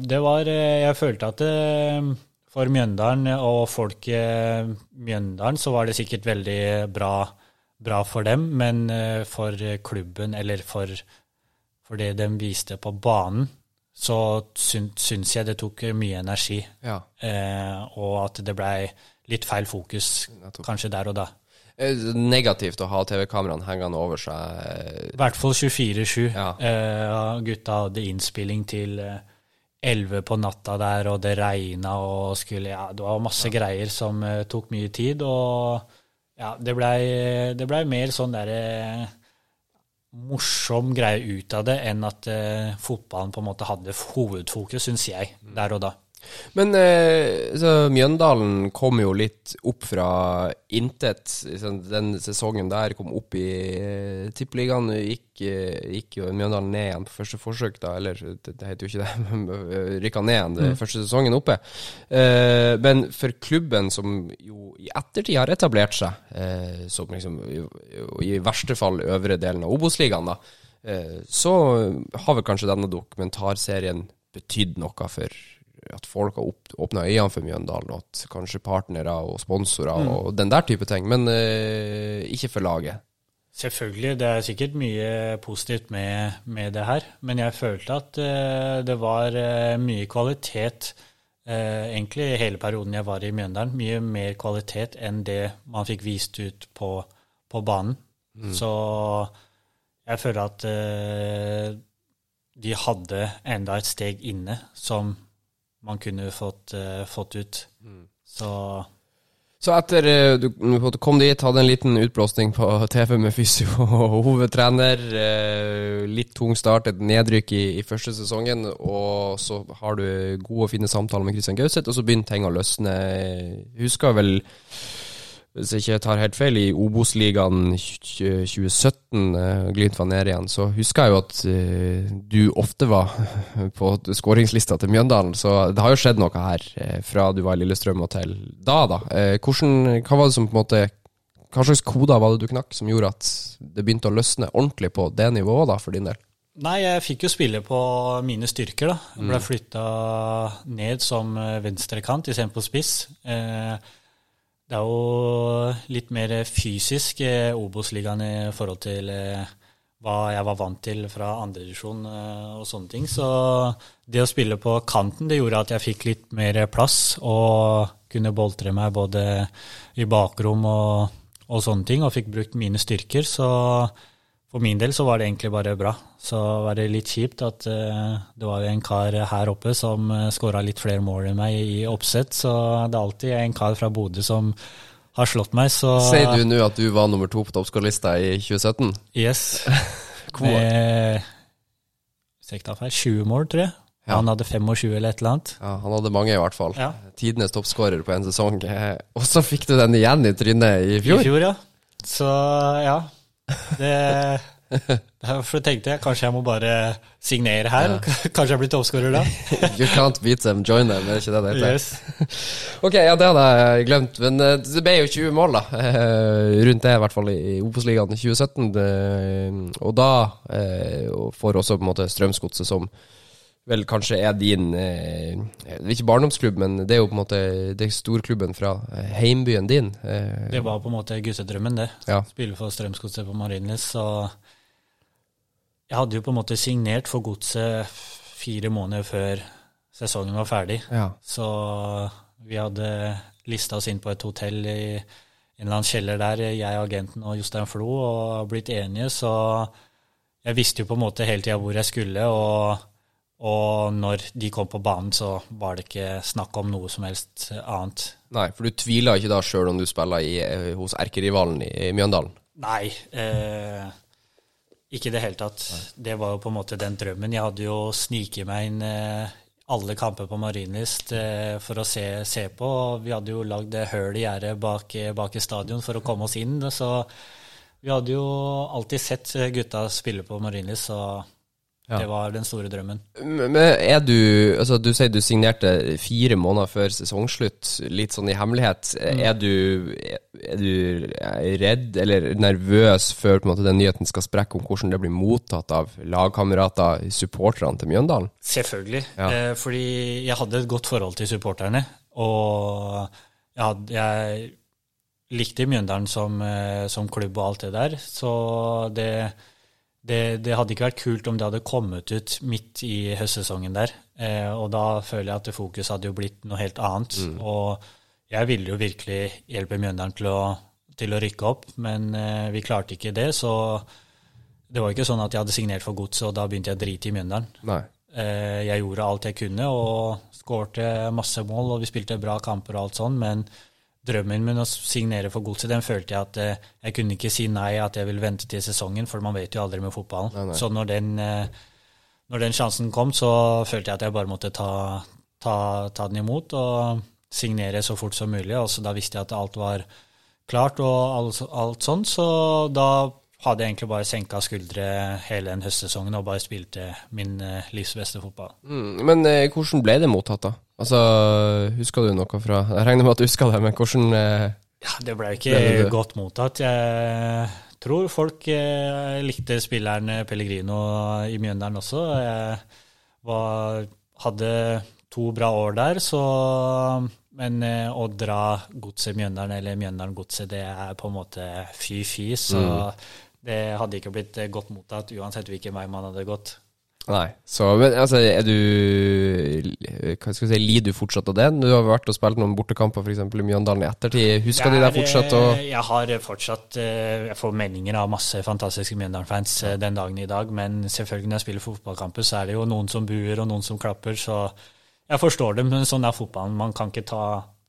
det var eh, Jeg følte at det, eh, for Mjøndalen og folk i Mjøndalen så var det sikkert veldig bra, bra for dem, men eh, for klubben eller for, for det de viste på banen, så syns jeg det tok mye energi. Ja. Eh, og at det blei litt feil fokus kanskje der og da. Eh, negativt å ha TV-kameraene hengende over seg. I hvert fall 24-7. Ja. Eh, gutta hadde innspilling til eh, 11 på natta der, og det regna og skulle Ja, det var masse ja. greier som uh, tok mye tid, og ja, det blei ble mer sånn derre morsom greie ut av det enn at fotballen på en måte hadde hovedfokus, syns jeg, mm. der og da. Men eh, Mjøndalen kom jo litt opp fra intet. Liksom, den sesongen der kom opp i eh, Tippeligaen. Gikk, eh, gikk, jo Mjøndalen ned igjen på første forsøk, da. Eller det, heter jo ikke det, <laughs> men rykka ned igjen mm. første sesongen oppe. Men for klubben som jo i ettertid har etablert seg som liksom i, verste fall øvre delen av Obos-ligaen, da, så har vel kanskje denne dokumentarserien betydd noe for at folk har åpna øynene for Mjøndalen, og at kanskje partnere og sponsorer mm. og den der type ting, men eh, ikke for laget. Selvfølgelig, det er sikkert mye positivt med, med det her, men jeg følte at eh, det var eh, mye kvalitet egentlig i hele perioden jeg var i Mjøndalen. Mye mer kvalitet enn det man fikk vist ut på, på banen. Mm. Så jeg føler at de hadde enda et steg inne som man kunne fått, uh, fått ut. Mm. Så Så etter eh, du du kom dit, hadde en liten utblåsning på TV med fysio og hovedtrener. eh, Litt tung start, et nedrykk i, i første sesongen. Og så har du gode og fine samtaler med Christian Gauseth, og så begynner ting å løsne. Husker vel, hvis jeg ikke tar helt feil, i Obos-ligaen 2017, eh, Glimt var nede igjen, så husker jeg jo at eh, du ofte var <laughs> på skåringslista til Mjøndalen. Så det har jo skjedd noe her eh, fra du var i Lillestrøm og til da, da. Hvordan, hva var det som på en måte Hva slags koder var det du knakk som gjorde at det begynte å løsne ordentlig på det nivået, da, for din del? Nei, jeg fikk jo spille på mine styrker, da. Jeg ble flytta ned som venstrekant istedenfor spiss. Eh, det er jo litt mer fysisk eh, Obos-ligaen i forhold til eh, hva jeg var vant til fra andredivisjon eh, og sånne ting. Så det å spille på kanten, det gjorde at jeg fikk litt mer plass og kunne boltre meg både i bakrom og, og sånne ting, og fikk brukt mine styrker. Så for min del så var det egentlig bare bra. Så var det litt kjipt at uh, det var en kar her oppe som uh, skåra litt flere mål enn meg i oppsett, så det er alltid en kar fra Bodø som har slått meg, så Sier du nå at du var nummer to på toppskårerlista i 2017? Yes. <laughs> Hvor- Med feil, 20 mål, tror jeg. Ja. Han hadde 25 eller et eller annet. Ja, han hadde mange, i hvert fall. Ja. Tidenes toppskårer på en sesong. Eh, Og så fikk du den igjen i trynet i I fjor. fjor, ja. Så ja. Det Derfor tenkte jeg kanskje jeg må bare signere her. Kanskje jeg blir toppskårer da. <laughs> You can't beat them, join them, er det ikke det det heter? Yes. <laughs> Ok, ja, det hadde jeg glemt. Men eh, det ble jo 20 mål, da. eh, Rundt det, i hvert fall i Obos-ligaen i 2017. Og da eh, får også på en måte Strømsgodset, som vel kanskje er din eh, er ikke barndomsklubb, men det er jo på en måte Det er storklubben fra eh, heimbyen din. Eh, Det var på en måte guttedrømmen, det. Ja. Spille for Strømsgodset på Marienlyst. Så jeg hadde jo på en måte signert for Godset fire måneder før sesongen var ferdig. ja. Så vi hadde lista oss inn på et hotell i en eller annen kjeller der, jeg, agenten og Jostein Flo, og blitt enige. Så jeg visste jo på en måte hele tida hvor jeg skulle, og, og når de kom på banen, så var det ikke snakk om noe som helst annet. Nei, for du tviler ikke da sjøl om du spiller i, eh, hos erkerivalen i, i Mjøndalen? Nei, eh, ikke i det hele tatt. Det var jo på en måte den drømmen. Jeg hadde jo sniket meg inn eh, alle kamper på Marienlyst eh, for å se, se på. Vi hadde jo lagd det høl i gjerdet bak, bak i stadion for å komme oss inn. Så vi hadde jo alltid sett gutta spille på Marienlyst, så Ja. det var den store drømmen. Men er du Altså, du sier du signerte fire måneder før sesongslutt, litt sånn i hemmelighet. Er du Er du redd eller nervøs før på en måte den nyheten skal sprekke, om hvordan det blir mottatt av lagkamerater, supporterne til Mjøndalen? Selvfølgelig. Ja. Eh, fordi jeg hadde et godt forhold til supporterne. Og jeg, hadde, jeg likte Mjøndalen som, eh, som klubb og alt det der. Så det, det, det hadde ikke vært kult om det hadde kommet ut midt i høstsesongen der. Eh, og da føler jeg at fokus hadde jo blitt noe helt annet. Og jeg ville jo virkelig hjelpe Mjøndalen til å, til å rykke opp, men eh, vi klarte ikke det. Så det var ikke sånn at jeg hadde signert for Godset, og da begynte jeg å drite i Mjøndalen. Eh, Jeg gjorde alt jeg kunne og skårte masse mål, og vi spilte bra kamper og alt sånn, men drømmen min å signere for Godset, den følte jeg at eh, jeg kunne ikke si nei, at jeg vil vente til sesongen, for man vet jo aldri med fotballen. Nei, nei. Så når den, eh, når den sjansen kom, så følte jeg at jeg bare måtte ta, ta, ta den imot og signere så fort som mulig. Og da visste jeg at alt var klart og alt, alt sånn, så da hadde jeg egentlig bare senka skuldre hele den høstsesongen og bare spilte min eh, livs beste fotball. Mm, men eh, hvordan ble det mottatt, da? Altså, Husker du noe fra Jeg regner med at du husker det, men hvordan eh, Ja, det ble ikke Ble godt mottatt. Jeg tror folk eh, likte spilleren Pellegrino i Mjøndalen også. Jeg var, hadde to bra år der, så Men eh, å dra Godset Mjøndalen eller Mjøndalen Godset, det er på en måte fy-fy. Så det hadde ikke blitt eh, godt mottatt uansett hvilken vei man hadde gått. Nei. Så, men altså, er du Hva skal jeg si, Lider du fortsatt av det? Du har vært og spilt noen bortekamper f.eks. i Mjøndalen i ettertid. Husker de deg er, fortsatt? Og, Jeg har fortsatt eh, Jeg får meldinger av masse fantastiske Mjøndalen-fans eh, den dagen i dag, men selvfølgelig når jeg spiller fotballkamper, så er det jo noen som buer og noen som klapper, så jeg forstår det, men sånn er fotballen. Man kan ikke ta,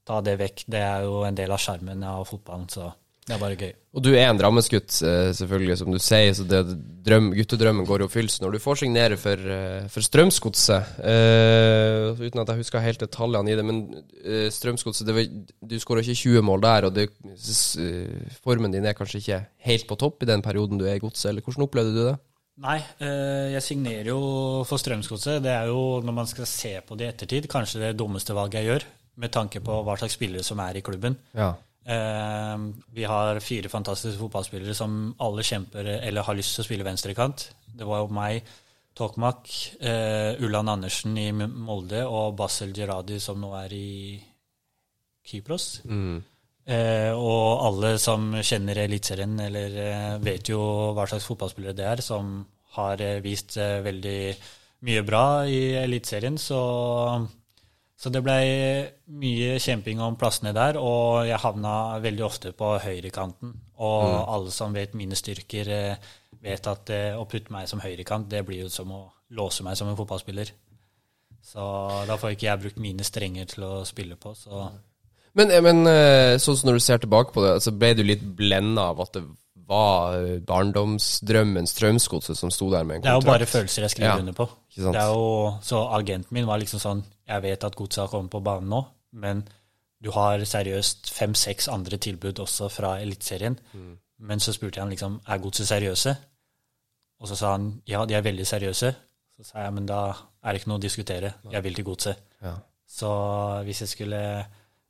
ta det vekk. Det er jo en del av sjarmen av fotballen, så det er bare gøy. Og du er en Drammensgutt, eh, selvfølgelig, som du sier, så det, drøm, guttedrømmen går i oppfyllelse når du får signere for, eh, for Strømsgodset. Uh, uten at jeg husker helt detaljene i det, men uh, Strømsgodset Du skåra ikke 20 mål der, og det, uh, formen din er kanskje ikke helt på topp i den perioden du er i godset, eller hvordan opplevde du det? Nei, jeg signerer jo for Strømsgodset. Det er jo, når man skal se på det i ettertid, kanskje det dummeste valget jeg gjør, med tanke på hva slags spillere som er i klubben. Ja. Eh, vi har fire fantastiske fotballspillere som alle kjemper eller har lyst til å spille venstrekant. Det var jo meg, Tokmak, eh, Ulland Andersen i Molde og Basel Gerradi som nå er i Kypros. Mm. Eh, og alle som kjenner Eliteserien eller vet jo hva slags fotballspillere det er, som har vist veldig mye bra i Eliteserien. Så så det ble mye kjemping om plassene der, og jeg havna veldig ofte på høyrekanten. Og mm. alle som vet mine styrker, eh, vet at eh, å putte meg som høyrekant, det blir jo som å låse meg som en fotballspiller. Så da får ikke jeg brukt mine strenger til å spille på. Så. Men, eh, men sånn som når du ser tilbake på det, så ble du litt blenda av at det var barndomsdrømmen Strømsgodset som sto der med en kontrakt? Det er jo bare følelser jeg skriver ja, under på. Det jo, så agenten min var liksom sånn jeg vet at godset har kommet på banen nå, men du har seriøst fem-seks andre tilbud også fra Eliteserien. Mm. Men så spurte jeg han liksom er godset seriøse, og så sa han ja, de er veldig seriøse. Så sa jeg men da er det ikke noe å diskutere, jeg vil til godset. Ja. Så hvis jeg skulle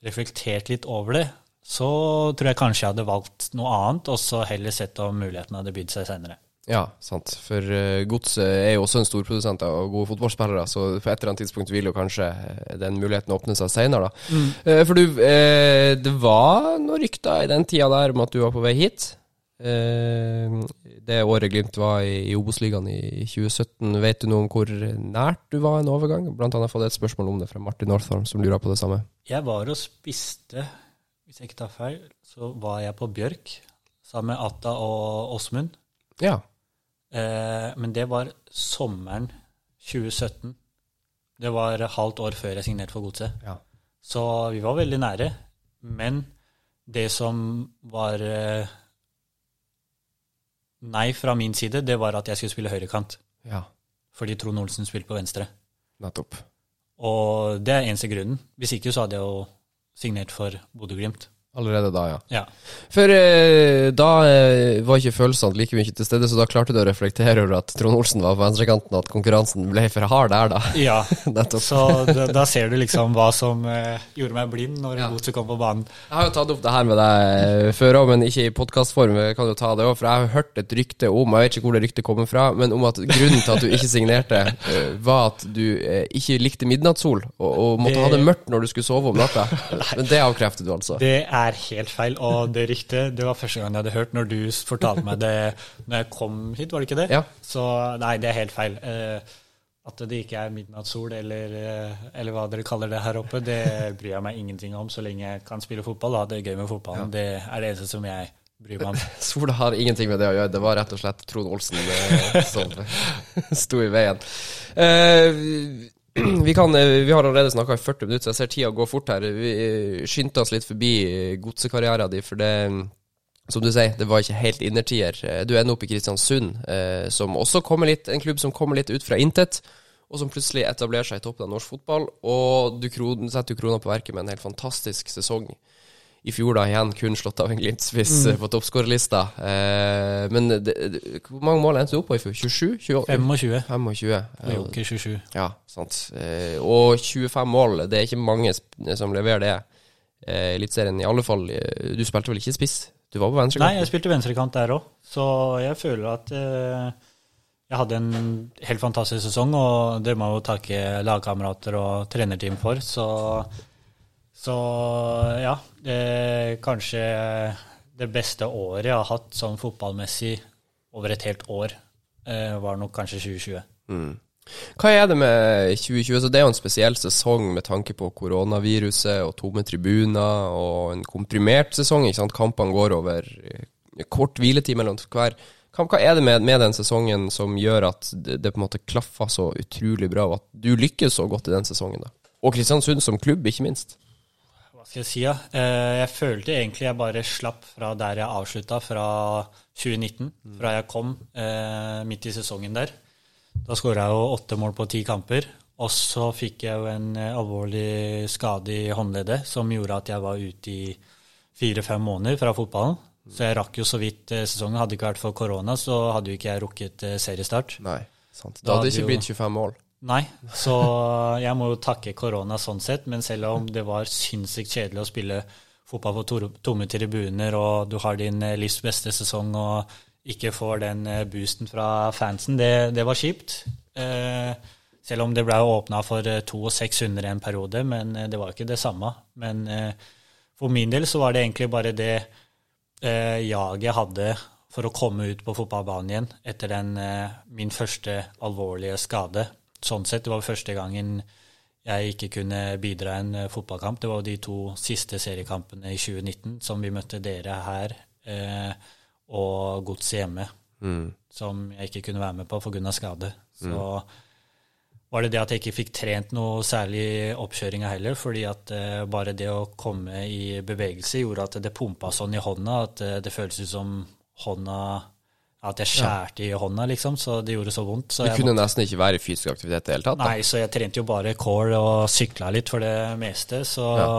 reflektert litt over det, så tror jeg kanskje jeg hadde valgt noe annet, og så heller sett om mulighetene hadde bydd seg senere. Ja, sant. For uh, Godset er jo også en storprodusent av gode fotballspillere, så på et eller annet tidspunkt vil jo kanskje eh, den muligheten åpne seg senere, da. Mm. Uh, for du, uh, det var noen rykter i den tida der om at du var på vei hit. det året Glimt var i, i Obos-ligaen i 2017, vet du noe om hvor nært du var en overgang? Blant annet fått et spørsmål om det fra Martin Northorm, som lurer på det samme. Jeg var og spiste, hvis jeg ikke tar feil, så var jeg på Bjørk sammen med Atta og Åsmund. Ja. Eh, men det var sommeren 2017. Det var halvt år før jeg signerte for Godset. Ja. Så vi var veldig nære. Men det som var eh, nei fra min side, det var at jeg skulle spille høyrekant. Ja. Fordi Trond Olsen spilte på venstre. Nettopp. Og det er eneste grunnen. Hvis ikke så hadde jeg jo signert for Bodø-Glimt. Allerede da, ja. ja. For eh, da eh, var ikke følelsene like mye til stede, så da klarte du å reflektere over at Trond Olsen var på venstrekanten, og at konkurransen ble for hard der, da. Ja, <laughs> så da, da, ser du liksom hva som eh, gjorde meg blind når ja. Godset kom på banen. Jeg har jo tatt opp det her med deg eh, før òg, men ikke i podkastform. Kan du ta det òg, for jeg har hørt et rykte om, jeg vet ikke hvor det ryktet kommer fra, men om at grunnen til at du ikke signerte, eh, var at du eh, ikke likte midnattssol, og, og måtte ha det mørkt når du skulle sove om natta. <laughs> Men det avkrefter du altså? Det er er helt feil. Og det ryktet det var første gang jeg hadde hørt når du fortalte meg det når jeg kom hit, var det ikke det? Ja. Så nei, det er helt feil. Eh, at det ikke er midnattssol, eller, eh, eller, hva dere kaller det her oppe, det bryr jeg meg ingenting om så lenge jeg kan spille fotball. Da. Det er gøy med fotballen. Ja. Det er det eneste som jeg bryr meg om. <laughs> Sola har ingenting med det å gjøre. Det var rett og slett Trond Olsen eh, som <laughs> sto i veien. Uh, <clears throat> vi, kan, eh, vi, har allerede snakka i 40 minutter, så jeg ser tida gå fort her. Vi eh, skyndte oss litt forbi eh, godsekarrieren din, for det som du sier, det var ikke helt innertier. Du ender opp i Kristiansund, som også kommer litt, en klubb som kommer litt ut fra intet, og som plutselig etablerer seg i toppen av norsk fotball. Og du setter jo krona på verket med en helt fantastisk sesong i fjor da igjen kun slått av en Glimt-spiss mm. Eh, på toppskårerlista. Eh, men det, det, hvor mange mål endte du opp på i fjor? 27? 28? 25. 25. Joker 27. Ja, sant. Eh, og 25 mål, det er ikke mange som leverer det. Eh, Eliteserien i alle fall. Eh, du spilte vel ikke spiss? Du var på venstrekant? Nei, jeg spilte venstrekant der òg. Så jeg føler at eh, jeg hadde en helt fantastisk sesong, og det må jeg jo takke lagkamerater og trenerteam for. Så så ja, det, kanskje det beste året jeg har hatt sånn fotballmessig over et helt år, eh, var nok kanskje 2020. Mm. Hva er det med 2020? Så det er jo en spesiell sesong med tanke på koronaviruset og tomme tribuner og en komprimert sesong. ikke sant? Kampene går over kort hviletid mellom hver. Hva, er det med, med, den sesongen som gjør at det, på en måte klaffer så utrolig bra, og at du lykkes så godt i den sesongen? da? Og Kristiansund som klubb, ikke minst? Skal jeg si, ja. Eh, jeg følte egentlig jeg bare slapp fra der jeg avslutta, fra 2019. Mm. Fra jeg kom eh, midt i sesongen der. Da skåra jeg jo åtte mål på ti kamper. Og så fikk jeg jo en eh, alvorlig skade i håndleddet som gjorde at jeg var ute i fire-fem måneder fra fotballen. Så jeg rakk jo så vidt sesongen. Hadde det ikke vært for korona, så hadde jo ikke jeg rukket seriestart. Nei, sant. Da, da hadde det ikke blitt 25 mål. Nei, så jeg må jo takke korona sånn sett. Men selv om det var sinnssykt kjedelig å spille fotball på tomme tribuner, og du har din eh, livs beste sesong og ikke får den eh, boosten fra fansen, det, det var kjipt. Eh, selv om det ble åpna for to og 600 en periode, men det var ikke det samme. Men for min del så var det egentlig bare det jaget jeg hadde for å komme ut på fotballbanen igjen etter den, min første alvorlige skade sånn sett. Det var første gangen jeg ikke kunne bidra i en eh, fotballkamp. Det var de to siste seriekampene i 2019 som vi møtte dere her eh, og Godset hjemme, mm. som jeg ikke kunne være med på pga. skade. Så mm. var det det at jeg ikke fikk trent noe særlig oppkjøringa heller, fordi at eh, bare det å komme i bevegelse gjorde at det pumpa sånn i hånda at eh, det føltes ut som hånda at jeg skjærte i hånda, liksom, så det gjorde så vondt. Så du kunne måtte... nesten ikke være i fysisk aktivitet i det hele tatt? Da. Nei, så jeg trente jo bare core og sykla litt for det meste. Så ja.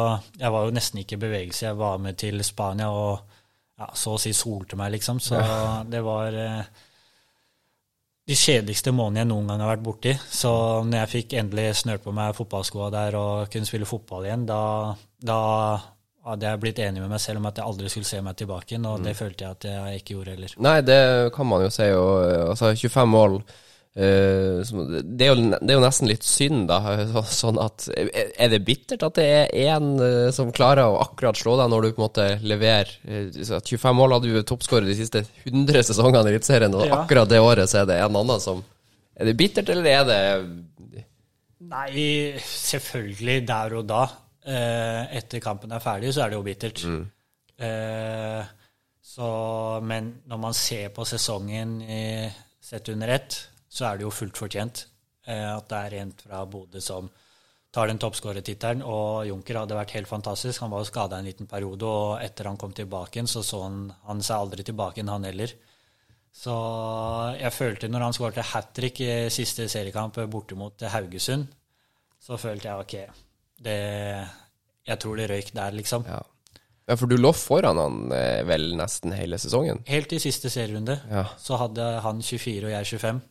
jeg var jo nesten ikke i bevegelse. Jeg var med til Spania og ja, så å si solte meg, liksom. Så ja. <laughs> det var eh, de kjedeligste månedene jeg noen gang har vært borti. Så når jeg fikk endelig snørt på meg fotballskoa der og kunne spille fotball igjen, da, da hadde jeg blitt enig med meg selv om at jeg aldri skulle se meg tilbake igjen, og mm. det følte jeg at jeg ikke gjorde heller. Nei, det kan man jo si. Og, altså, 25 mål uh, det, er jo, det, er jo, nesten litt synd, da. <laughs> Sånn at Er det bittert at det er én uh, som klarer å akkurat slå deg når du på en måte leverer uh, 25 mål hadde du toppskåret de siste 100 sesongene i Eliteserien, og ja. akkurat det året så er det en annen som Er det bittert, eller er det Nei, selvfølgelig der og da. Eh, etter kampen er ferdig, så er det jo bittert. Mm. Eh, så, men når man ser på sesongen i, sett under ett, så er det jo fullt fortjent eh, at det er en fra Bodø som tar den toppskårertittelen. Og Junker hadde vært helt fantastisk. Han var jo skada en liten periode, og etter han kom tilbake igjen, så så han, han seg aldri tilbake igjen, han heller. Så jeg følte når han skåret hat trick i siste seriekamp borte mot Haugesund, så følte jeg ok, det, jeg tror det røyk der, liksom. Ja. ja for du lå foran han eh, vel nesten hele sesongen? Helt i siste serierunde. Ja. Så hadde han 24 og jeg 25.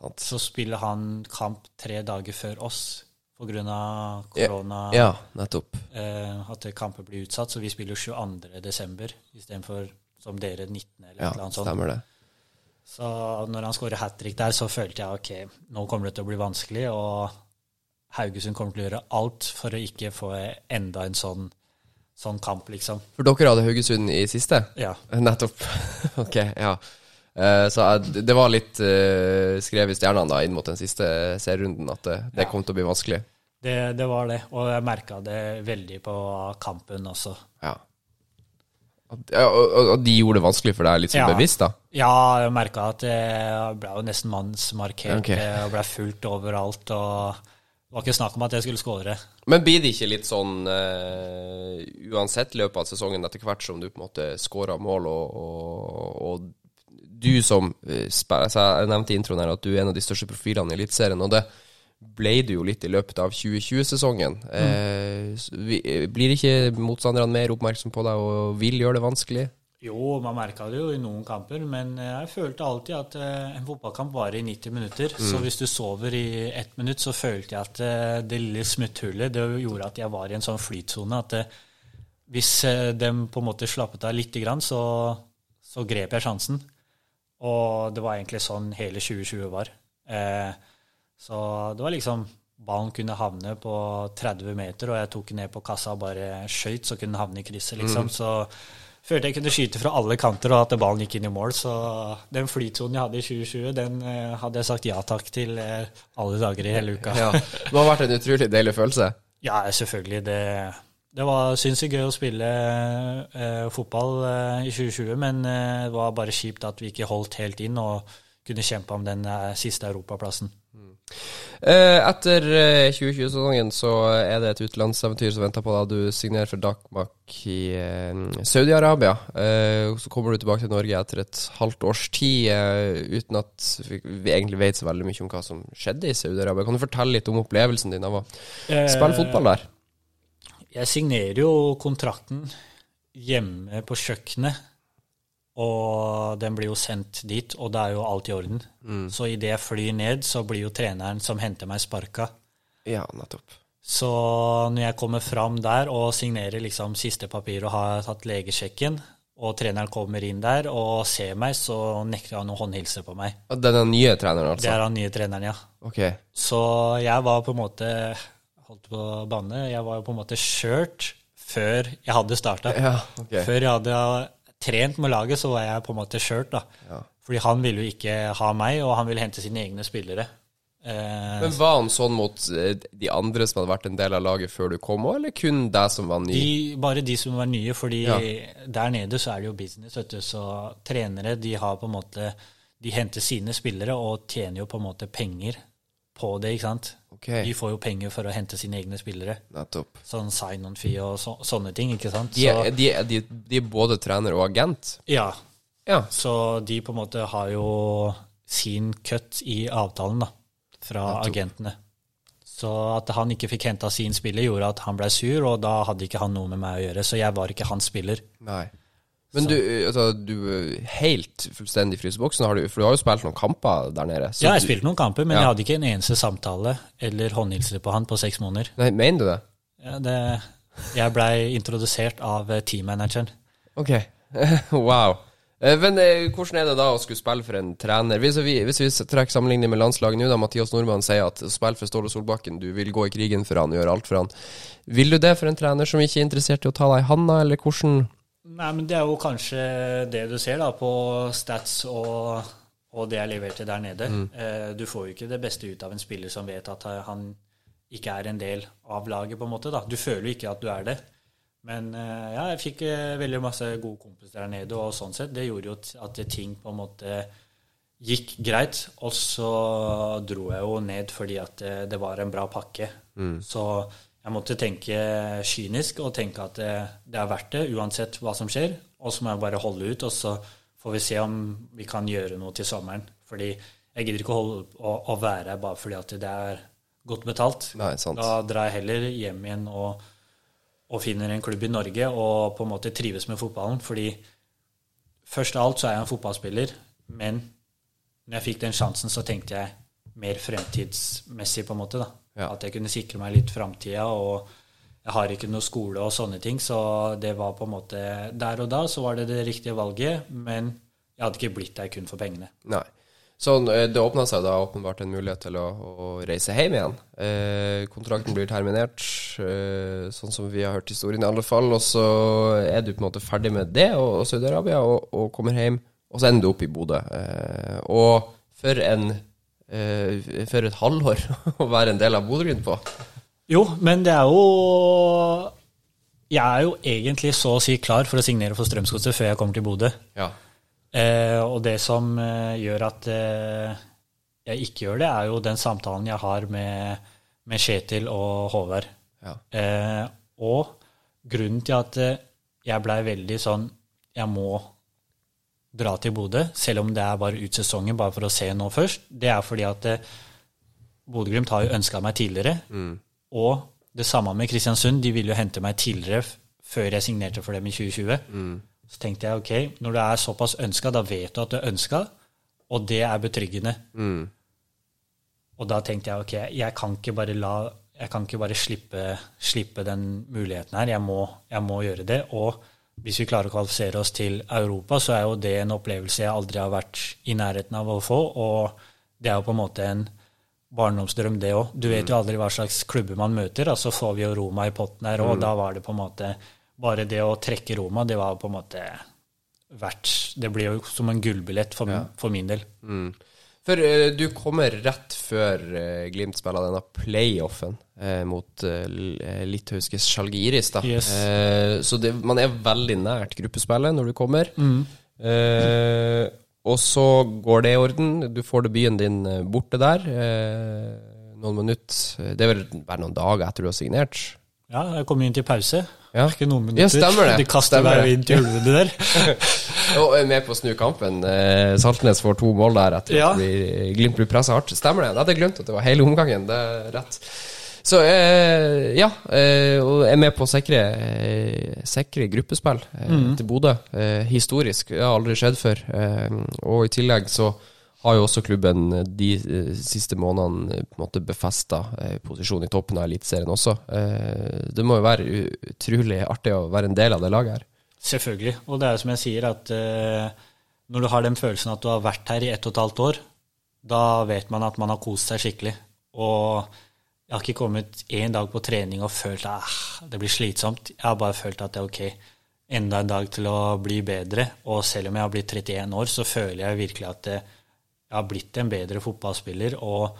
Sant. Så spiller han kamp tre dager før oss pga. korona. Ja, ja, nettopp. Eh, at kampen blir utsatt. Så vi spiller 22.12. istedenfor som dere 19. eller ja, noe sånt. Stemmer det. Så når han skårer hat trick der, så følte jeg ok, nå kommer det til å bli vanskelig. og Haugesund kommer til å gjøre alt for å ikke få enda en sånn, sånn kamp, liksom. For dere hadde Haugesund i siste? Ja. <laughs> Nettopp. <laughs> ok, ja. Uh, så det var litt uh, skrevet i stjernene da inn mot den siste serierunden at det, det ja. kom til å bli vanskelig? Det, det var det, og jeg merka det veldig på kampen også. Ja. Og, de gjorde det vanskelig for deg litt sånn ja. bevisst, da? Ja, jeg merka at jeg ble jo nesten mannsmarkert okay. og ble fulgt overalt. og det var ikke snakk om at jeg skulle skåre. Men blir det ikke litt sånn uh, uansett løpet av sesongen, etter hvert som du på en måte skårer mål, og, og, og, du som uh, altså Jeg nevnte i introen her at du er en av de største profilene i Eliteserien, og det ble du jo litt i løpet av 2020-sesongen. Mm. Uh, blir ikke motstanderne mer oppmerksom på deg og vil gjøre det vanskelig? Jo, man merka det jo i noen kamper, men jeg følte alltid at eh, en fotballkamp varer i 90 minutter. Mm. Så hvis du sover i ett minutt, så følte jeg at eh, det lille smutthullet det gjorde at jeg var i en sånn flytsone. At eh, hvis de på en måte slappet av lite grann, så, så, grep jeg sjansen. Og det var egentlig sånn hele 2020 var. så det var liksom Ballen kunne havne på 30 meter, og jeg tok den ned på kassa og bare skøyt, så kunne den havne i krysset, liksom. Mm. Så følte jeg kunne skyte fra alle kanter, og at ballen gikk inn i mål. Så den flytsonen jeg hadde i 2020, den uh, hadde jeg sagt ja takk til uh, alle dager i hele uka. ja. Det har vært en utrolig deilig følelse? Ja, selvfølgelig. Det, det var sinnssykt gøy å spille eh, fotball i 2020, men det var bare kjipt at vi ikke holdt helt inn og kunne kjempe om den siste europaplassen. Eh, etter eh, 2020-sesongen så er det et utenlandseventyr som venter på deg. Du signerer for Dakmak i eh, Saudi-Arabia. Eh, så kommer du tilbake til Norge etter et halvt års tid eh, uten at vi egentlig vet så veldig mye om hva som skjedde i Saudi-Arabia. Kan du fortelle litt om opplevelsen din av å spille fotball der? Jeg signerer jo kontrakten hjemme på kjøkkenet, og den blir jo sendt dit, og det er jo alt i orden. Mm. Så idet jeg flyr ned, så blir jo treneren som henter meg, sparka. Ja, nettopp. Så når jeg kommer fram der og signerer liksom siste papir og har tatt legesjekken, og treneren kommer inn der og ser meg, så nekter han å håndhilse på meg. Og Den er nye treneren, altså? Det er den nye treneren, ja. Ok. Så jeg var på en måte Holdt på å banne. Jeg var jo på en måte kjørt før jeg hadde starta. Ja, ok. Før jeg hadde trent med laget, så var jeg på en måte kjørt, da. Ja. Fordi han ville jo ikke ha meg, og han ville hente sine egne spillere. Eh, Men Var han sånn mot eh, de andre som hadde vært en del av laget før du kom òg, eller kun deg som var ny? de, bare de som var nye, fordi Ja. der nede så er det jo business, vet du. Så trenere, de har på en måte De henter sine spillere og tjener jo på en måte penger på det, ikke sant. Okay. De får jo penger for å hente sine egne spillere. nettopp. Sånn sign-on-fee og så, sånne ting, ikke sant. Så, de, er- de, de er både trener og agent? ja, Ja. så de på en måte har jo sin cut i avtalen, da, fra Nettopp. agentene. Så at han ikke fikk henta sin spiller, gjorde at han ble sur, og da hadde ikke han noe med meg å gjøre. Så jeg var ikke hans spiller. Nei. Men du, altså, du er helt fullstendig fryseboksen, har du, for du har jo spilt noen kamper der nede. Ja, jeg spilte noen kamper, men Ja. jeg hadde ikke en eneste samtale eller håndhilse på han på seks måneder. Nei, mener du det? Ja, det, jeg blei introdusert av eh, teammanageren. Ok. <laughs> wow. Eh, Men eh, hvordan er det da å skulle spille for en trener? Hvis vi, hvis vi trekker sammenligning med landslaget nå, da Mathias Nordmann sier at spille for Ståle Solbakken, du vil gå i krigen for han, gjøre alt for han. Vil du det for en trener som ikke er interessert i å ta deg i handa, eller hvordan Nei, men det er jo kanskje det du ser da på stats og, og det jeg leverte der nede. Eh, du får jo ikke det beste ut av en spiller som vet at han ikke er en del av laget, på en måte. da. Du føler jo ikke at du er det. Men eh, ja, jeg fikk eh, veldig masse gode kompiser der nede, og sånn sett, det gjorde jo at ting på en måte gikk greit. Og så dro jeg jo ned fordi at det, det var en bra pakke. Så jeg måtte tenke kynisk og tenke at det, det er verdt det, uansett hva som skjer. Og så må jeg bare holde ut, og så får vi se om vi kan gjøre noe til sommeren. Fordi jeg gidder ikke å, holde, å, å være her bare fordi at det er godt betalt. Nei, sant. Da drar jeg heller hjem igjen og, og finner en klubb i Norge og på en måte trives med fotballen. Fordi først av alt så er jeg en fotballspiller, men når jeg fikk den sjansen, så tenkte jeg mer fremtidsmessig, på en måte. Ja. At jeg kunne sikre meg litt framtida. Og jeg har ikke noe skole og sånne ting, så det var på en måte Der og da så var det det riktige valget, men jeg hadde ikke blitt der kun for pengene. Nei. Så eh, det åpna seg da åpenbart en mulighet til å, å reise hjem igjen. Eh, kontrakten blir terminert, eh, sånn som vi har hørt historien i alle fall. Og så er du på en måte ferdig med det og, og Saudi-Arabia og, og kommer hjem, og så ender du opp i Bodø. Eh, og for en For et halvår <laughs> å være en del av Bodø-Glimt på. Jo, men det er jo Jeg er jo egentlig så å si klar for å signere for Strømsgodset før jeg kommer til Bodø. Ja. Eh, og det som eh, gjør at eh, jeg ikke gjør det, er jo den samtalen jeg har med, med Kjetil og Håvard. Ja. Eh, og grunnen til at eh, jeg blei veldig sånn Jeg må dra til Bodø, selv om det er bare ut sesongen, bare for å se nå først, det er fordi at eh, Bodø-Glimt har jo ønska meg tidligere. Og det samme med Kristiansund. De ville jo hente meg tidligere før jeg signerte for dem i 2020. Så tenkte jeg ok, når du er såpass ønska, da vet du at du er ønska, og det er betryggende. Mm. Og da tenkte jeg ok, jeg kan ikke bare la jeg kan ikke bare slippe, slippe den muligheten her. Jeg må, jeg må gjøre det. Og hvis vi klarer å kvalifisere oss til Europa, så er jo det en opplevelse jeg aldri har vært i nærheten av å få. Og det er jo på en måte en barndomsdrøm, det òg. Du vet jo aldri hva slags klubber man møter. Og så får vi jo Roma i potten her, og da var det på en måte Bare det å trekke Roma, det var på en måte verdt Det blir jo som en gullbillett for, for min del. Mm. For uh, du kommer rett før uh, Glimt spiller denne playoffen uh, mot litauiske Sjalgiris. Yes. Så det, man er veldig nært gruppespillet når du kommer. Eh, og så går det i orden. Du får debuten din borte der. Eh, noen minutter. Det vel bare noen dager etter du har signert? Ja, jeg kom inn til pause. Ja. Ikke noen minutter. Ja, stemmer det. De kaster Stemmer inn til ulvene der. <laughs> Og er med på å snu kampen. Eh, Saltnes får to mål der etter Ja. at blir- Glimt blir pressa hardt. Stemmer det? Jeg hadde glemt at det var hele omgangen. Det er rett. Så eh, ja, eh, og er med på å sikre, eh, sikre gruppespill mm. til Bodø. Historisk. Det har aldri skjedd før. Og i tillegg så har jo også klubben de eh, siste månedene eh, på en måte befesta posisjonen i toppen av Eliteserien også. Eh, det må jo være utrolig artig å være en del av det laget her. Selvfølgelig. Og det er jo som jeg sier, at eh, når du har den følelsen at du har vært her i ett og et halvt år, da vet man at man har kost seg skikkelig. Og jeg har ikke kommet én dag på trening og følt at ah, det blir slitsomt. Jeg har bare følt at det er ok. Enda en dag til å bli bedre. Og selv om jeg har blitt 31 år, så føler jeg virkelig at eh, jeg har blitt en bedre fotballspiller. Og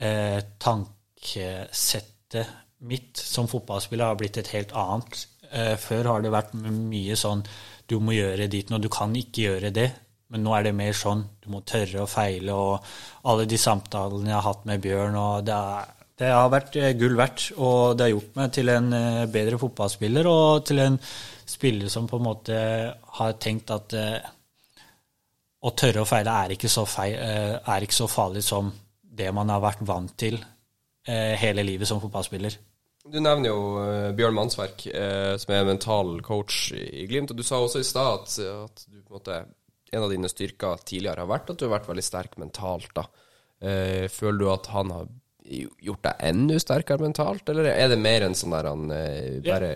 eh, tankesettet mitt som fotballspiller har blitt et helt annet. Eh, før har det vært mye sånn du må gjøre dit og du kan ikke gjøre det. Men nå er det mer sånn du må tørre å feile, og alle de samtalene jeg har hatt med Bjørn og det, er, det har vært eh, gull verdt, og det har gjort meg til en eh, bedre fotballspiller og til en spiller som på en måte har tenkt at eh, å tørre å feile er ikke, så feil, eh, er ikke så farlig som det man har vært vant til eh, hele livet som fotballspiller. Du nevner jo eh, Bjørn Mannsverk, som er mental coach i Glimt. Og du sa også i stad at, at du på en måte en av dine styrker tidligere har vært at du har vært veldig sterk mentalt. da. Føler du at han har gjort deg enda sterkere mentalt, eller er det mer en sånn der han bare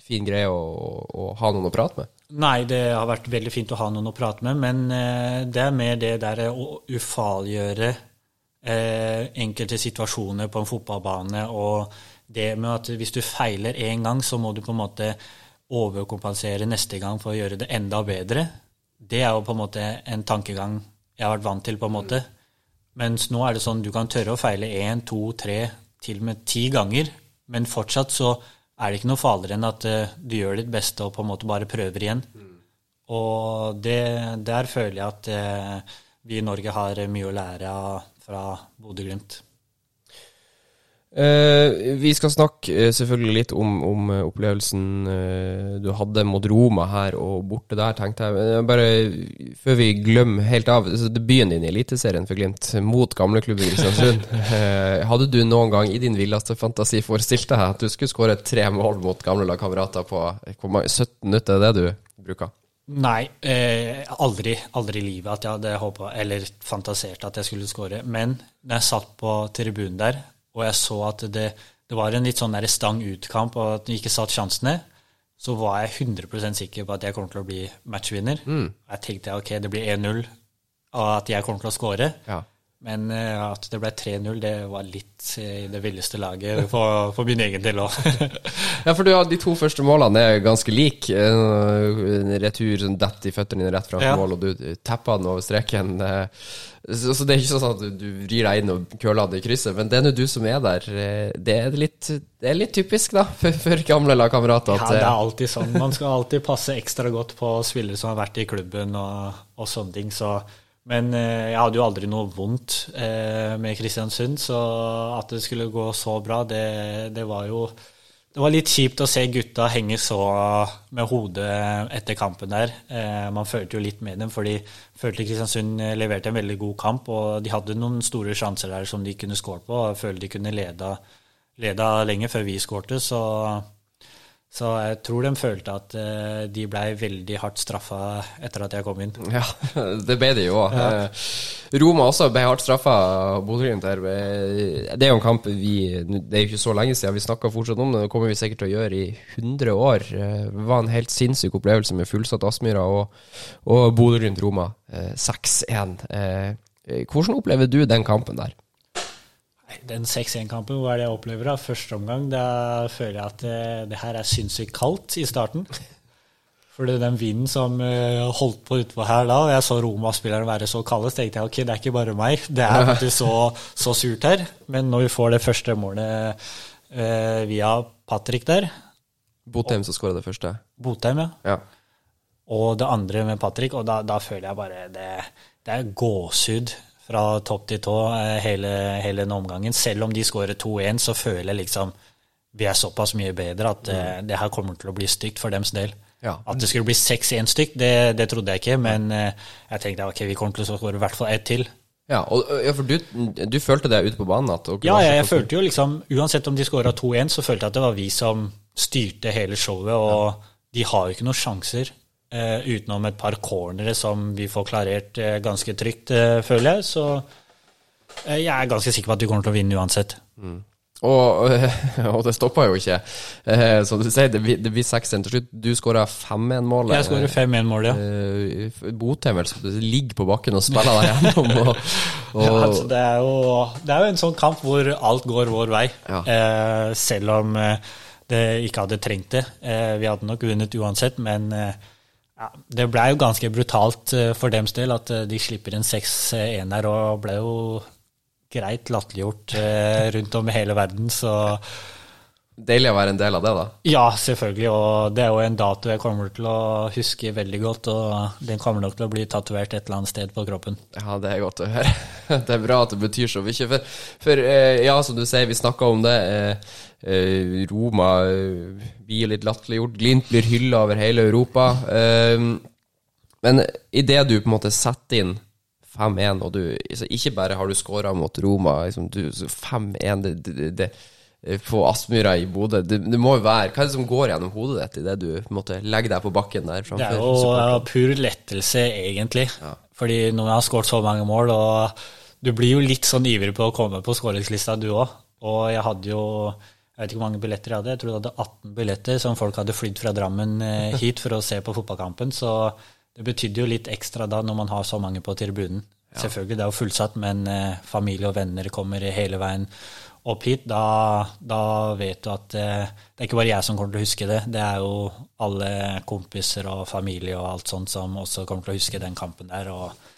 fin greie å, å ha noen å prate med? Nei, det har vært veldig fint å ha noen å prate med, men eh, det er mer det der å ufarliggjøre eh, enkelte situasjoner på en fotballbane, og det med at hvis du feiler én gang, så må du på en måte overkompensere neste gang for å gjøre det enda bedre. Det er jo på en måte en tankegang jeg har vært vant til, på en måte. Mens nå er det sånn du kan tørre å feile én, to, tre, til og med ti ganger, men fortsatt så er det ikke noe farligere enn at eh, du gjør ditt beste og på en måte bare prøver igjen. Og det, der føler jeg at eh, vi i Norge har mye å lære av fra Bodø-Glimt. Eh, vi skal snakke eh, selvfølgelig litt om, om eh, opplevelsen du hadde mot Roma her og borte der, tenkte jeg. Bare før vi glemmer helt av Debuten din i Eliteserien for Glimt mot gamleklubben Kristiansund. <laughs> hadde du noen gang i din villeste fantasi forestilt deg at du skulle skåre tre mål mot gamle lagkamerater på hvor mange- 17 minutter? Er det du bruker? Nei, eh, aldri, aldri i livet at jeg hadde håpa eller fantasert at jeg skulle skåre. Men når jeg satt på tribunen der, og jeg så at det, det var en litt sånn der stang ut-kamp, og at vi ikke satt sjansene, så var jeg 100% sikker på at jeg kommer til å bli matchvinner. Jeg tenkte ok, det blir 1-0, og at jeg kommer til å score. Ja. Men eh, at det ble 3-0, det var litt eh, det villeste laget for, for min egen del òg. <laughs> Ja, for du de to første målene er ganske like. En retur som detter i føttene dine rett fra Ja. mål, og du tepper den over streken. Eh, Så, det er ikke sånn at du, du vrir deg inn og køler den i krysset, men det er nå du som er der. Eh, Det er litt, det er litt typisk, da, <laughs> for, for gamle lagkamerater. Ja, det eh, er alltid sånn. Man skal <laughs> alltid passe ekstra godt på spillere som har vært i klubben og, og sånne ting. Så, men eh, jeg hadde jo aldri noe vondt eh, med Kristiansund, så at det skulle gå så bra, det, det var jo det var litt kjipt å se gutta henge så med hodet etter kampen der. Eh, man følte jo litt med dem, for de følte Kristiansund leverte en veldig god kamp. Og de hadde noen store sjanser der som de kunne skåret på. Jeg føler de kunne leda, leda lenge før vi skårte. Så, så jeg tror de følte at eh, de blei veldig hardt straffa etter at jeg kom inn. Ja, <laughs> det ble de jo òg. Roma også ble hardt straffa Bodø-Glimt her. Det er jo en kamp vi Det er jo ikke så lenge siden vi snakka fortsatt om det. Det kommer vi sikkert til å gjøre i 100 år. Det var en helt sinnssyk opplevelse med fullsatt Aspmyra og, og Bodø-Glimt-Roma eh, 6-1. Eh, Hvordan opplever du den kampen der? Den 6-1-kampen, hva er det jeg opplever da? Første omgang, da føler jeg at det, det her er sinnssykt kaldt i starten. <laughs> For det den vinden som eh, holdt på utpå her da, og jeg så Roma-spillerne være så kalde, så tenkte jeg ok, det er ikke bare meg, det er <laughs> faktisk så, så surt her. Men når vi får det første målet eh, via Patrick der, Botheim som skåra det første. Botheim, ja, Ja. og det andre med Patrick, og da, da føler jeg bare det, det er gåsehud fra topp til tå eh, hele, hele denne omgangen. Selv om de skårer 2-1, så føler jeg liksom vi er såpass mye bedre at mm. det her kommer til å bli stygt for dems del. Ja. At det skulle bli 6-1 stykk, det, det, trodde jeg ikke, men jeg tenkte ok, vi kommer til å skåre i hvert fall ett til. Ja, og, ja for du, du, følte det ute på banen? At ja, jeg, jeg følte jo liksom Uansett om de skåra 2-1, så følte jeg at det var vi som styrte hele showet, og ja. de har jo ikke noen sjanser Uh, utenom et par cornere som vi får klarert uh, ganske trygt, uh, føler jeg. Så jeg er ganske sikker på at vi kommer til å vinne uansett. Mm. Og, <laughs> og, det stoppa jo ikke. som du sier, det, det blir 6-1 til slutt. Du skåra 5-1-målet. Jeg skårer 5-1-mål, ja. Botheim ligger på bakken og spiller deg gjennom. <laughs> Og, og ja, altså, det, er jo, det, er jo, en sånn kamp hvor alt går vår vei. Ja. selv om det ikke hadde trengt det. vi hadde nok vunnet uansett, men ja, Det ble jo ganske brutalt eh, for dems del at eh, de slipper inn 6-1 der, og ble jo greit latterliggjort eh, rundt om i hele verden, så Deilig å være en del av det, da? Ja, selvfølgelig. Og det er jo en dato jeg kommer til å huske veldig godt, og den kommer nok til å bli tatovert et eller annet sted på kroppen. Ja, det er godt å høre. <laughs> Det er bra at det betyr så mye. For, for ja, som du sier, vi snakka om det. Eh, Roma eh, blir litt latterliggjort. Glimt blir hylla over hele Europa. Eh, men idet du på en måte setter inn 5-1, og du Ikke bare har du skåra mot Roma, liksom, 5-1 det, det, det, på Aspmyra i Bodø. Det, det, må jo være Hva er det som går gjennom hodet ditt idet du måtte legge deg på bakken der? Det er jo pur lettelse, egentlig. Ja. Fordi når jeg har skåret så mange mål, og du blir jo litt sånn ivrig på å komme på skåringslista, du òg. Og jeg hadde jo jeg vet ikke hvor mange billetter jeg hadde. Jeg tror jeg hadde 18 billetter som folk hadde flydd fra Drammen eh, <laughs> hit for å se på fotballkampen. Så det betydde jo litt ekstra da når man har så mange på tribunen. Ja. Selvfølgelig, det er jo fullsatt, men eh, familie og venner kommer hele veien opp hit. Da, da vet du at eh, det er ikke bare jeg som kommer til å huske det. Det er jo alle kompiser og familie og alt sånt som også kommer til å huske den kampen der. og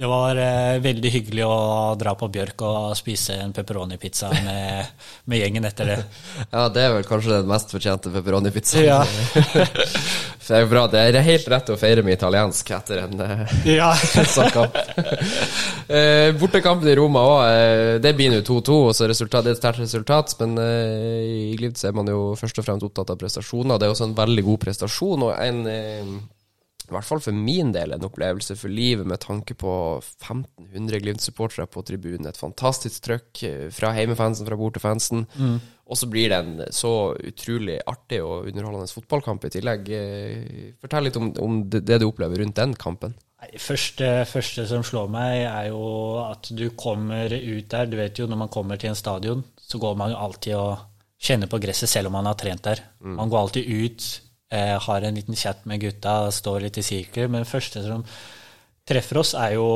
det var eh, veldig hyggelig å dra på Bjørk og spise en pepperoni-pizza med, med, gjengen etter det. <laughs> Ja, det er vel kanskje den mest fortjente pepperoni-pizzaen. Ja. <laughs> det er jo bra. Det er helt rett å feire med italiensk etter en eh, <laughs> ja. <laughs> sånn kamp. <laughs> eh, bortekampen i Roma òg, eh, det blir nå 2-2, og så resultat, det er et sterkt resultat. Men i Glimt er man jo først og fremst opptatt av prestasjoner. Det er også en veldig god prestasjon og en i hvert fall for min del, en opplevelse for livet med tanke på 1500 Glimt-supportere på tribunen. Et fantastisk trøkk fra heimefansen, fra bortefansen. Mm. Og så blir det en så utrolig artig og underholdende fotballkamp i tillegg. Eh, fortell litt om, om det, det, du opplever rundt den kampen. Det første, første, som slår meg, er jo at du kommer ut der. Du vet jo, når man kommer til en stadion, så går man jo alltid og kjenner på gresset selv om man har trent der. Mm. Man går alltid ut eh, har en liten chat med gutta, står litt i sirkel. Men det første som treffer oss, er jo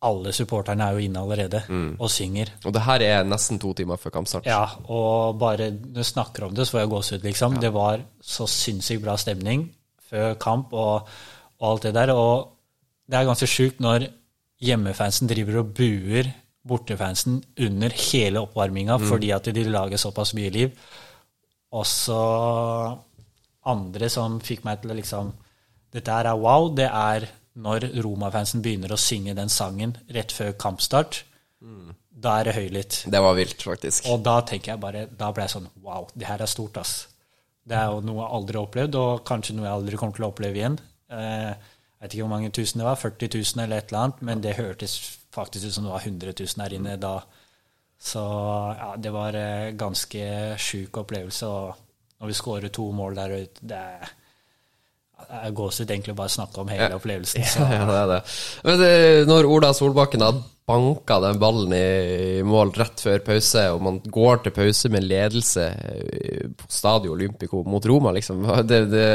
alle supporterne er jo inne allerede mm. og synger. Og det her er nesten to timer før kampstart? Ja, og bare når du snakker om det, så får jeg gåsehud, liksom. Ja. Det var så sinnssykt bra stemning før kamp og, og, alt det der. Og det er ganske sjukt når hjemmefansen driver og buer bortefansen under hele oppvarminga mm. fordi at de lager såpass mye liv. Og så andre som fikk meg til å liksom Dette her er wow. Det er når Roma-fansen begynner å synge den sangen rett før kampstart. Mm. Da er det høylytt. Det var vilt, faktisk. Og da tenker jeg bare Da ble jeg sånn Wow, det her er stort, ass. Det er jo noe jeg aldri har opplevd, og kanskje noe jeg aldri kommer til å oppleve igjen. Eh, jeg vet ikke hvor mange tusen det var, 40 000 eller et eller annet, men det hørtes faktisk ut som det var 100 000 her inne da. Så ja, det var en ganske sjuk opplevelse. og når vi skårer to mål der ute, det er gåsehud egentlig bare snakke om hele ja. opplevelsen. <laughs> Så. Ja, det er det. Men det, når Ola Solbakken hadde banka den ballen i mål rett før pause, og man går til pause med ledelse eh, på Stadio Olympico mot Roma, liksom <laughs> det, det,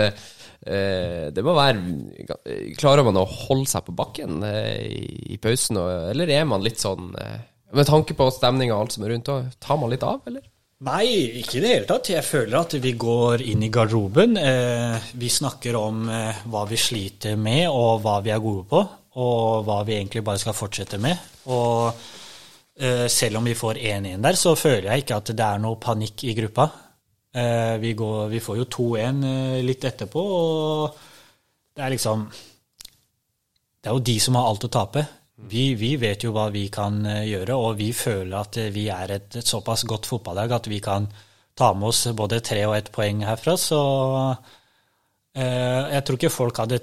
eh, det må være Klarer man å holde seg på bakken i pausen, eller er man litt sånn Med tanke på stemninga og alt som er rundt, tar man litt av, eller? Nei, ikke i det hele tatt. Jeg føler at vi går inn i garderoben. Eh, vi snakker om eh, hva vi sliter med, og hva vi er gode på. Og hva vi egentlig bare skal fortsette med. Og eh, selv om vi får 1-1 der, så føler jeg ikke at det er noe panikk i gruppa. Vi, går, vi får jo 2-1 litt etterpå, og det er liksom Det er jo de som har alt å tape. Vi, vi, vet jo hva vi kan gjøre, og vi føler at vi er et, et såpass godt fotballag at vi kan ta med oss både tre og ett poeng herfra. Så eh, jeg tror ikke folk hadde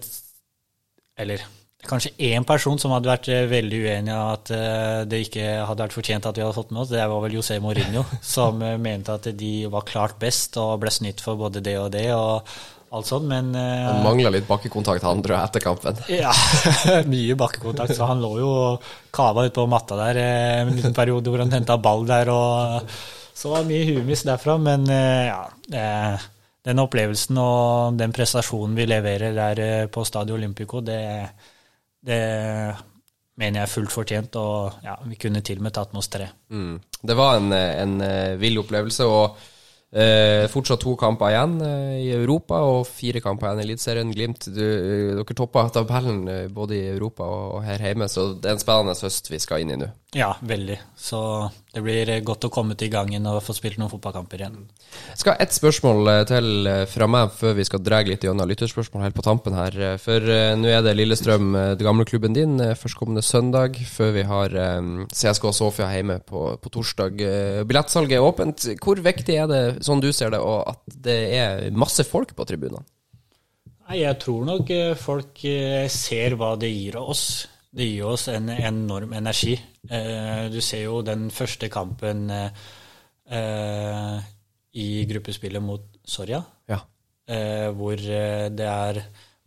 Eller kanskje én person som hadde vært eh, veldig uenig i at eh, det ikke hadde vært fortjent at vi hadde fått med oss. Det var vel José Mourinho, <laughs> som eh, mente at de var klart best og ble snytt for både det og det. og alt sånt, men Han mangla litt bakkekontakt, han tror jeg, etter kampen. <laughs> Ja, <laughs> mye bakkekontakt. Så han lå jo og kava ute på matta der en liten periode hvor han henta ball der. og Så var det mye humis derfra. Men ja, den opplevelsen og den prestasjonen vi leverer der på Stadio Olympico, det, det mener jeg er fullt fortjent, og ja, vi kunne til og med tatt med oss tre. Mm. Det var en, en vill opplevelse, og eh, fortsatt to kamper igjen eh, i Europa og fire kamper igjen i Eliteserien. Glimt, du, dere toppa tabellen eh, både i Europa og her hjemme, så det er en spennende høst vi skal inn i nå. Ja, veldig. Så det blir godt å komme til gangen og få spilt noen fotballkamper igjen. Skal ha ett spørsmål til fra meg før vi skal dra litt gjennom lytterspørsmål helt på tampen her. For nå er det Lillestrøm, det gamle klubben din, førstkommende søndag, før vi har CSK Sofia hjemme på, på torsdag. Billettsalget er åpent. Hvor viktig er det, sånn du ser det, og at det er masse folk på tribunene? Jeg tror nok folk ser hva det gir oss. Det gir oss en enorm energi. Du ser jo den første kampen i gruppespillet mot Soria, ja. hvor det er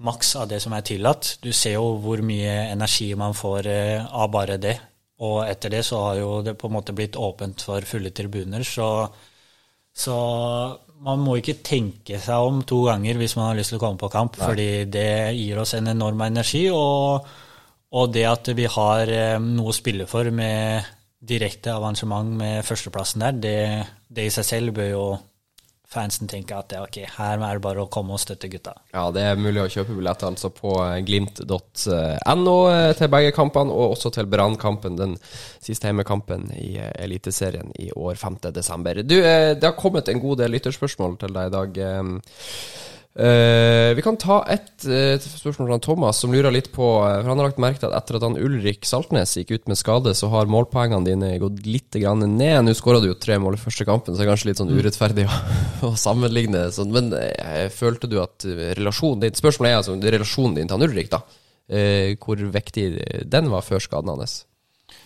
maks av det som er tillatt. Du ser jo hvor mye energi man får av bare det. Og etter det så har jo det på en måte blitt åpent for fulle tribuner, så, så man må ikke tenke seg om to ganger hvis man har lyst til å komme på kamp, Nei. fordi det gir oss en enorm energi. og og det at vi har noe å spille for med direkte avansement med førsteplassen der, det, det, i seg selv bør jo fansen tenke at ok, her er det bare å komme og støtte gutta. Ja, det er mulig å kjøpe billetter altså på glimt.no til begge kampene, og også til Brannkampen, den siste heimekampen i Eliteserien i år, 5.12. Du, det har kommet en god del lytterspørsmål til deg i dag. Uh, vi kan ta et uh, spørsmål fra Thomas, som lurer litt på uh, For Han har lagt merke til at etter at han Ulrik Saltnes gikk ut med skade, så har målpoengene dine gått litt grann ned. Nå skåra du jo tre mål i første kampen, så det er kanskje litt sånn mm. urettferdig å, <laughs> å sammenligne. Sånn. Men følte du at relasjonen din Spørsmålet er altså relasjonen din til han Ulrik, da. hvor viktig den var før skaden hans?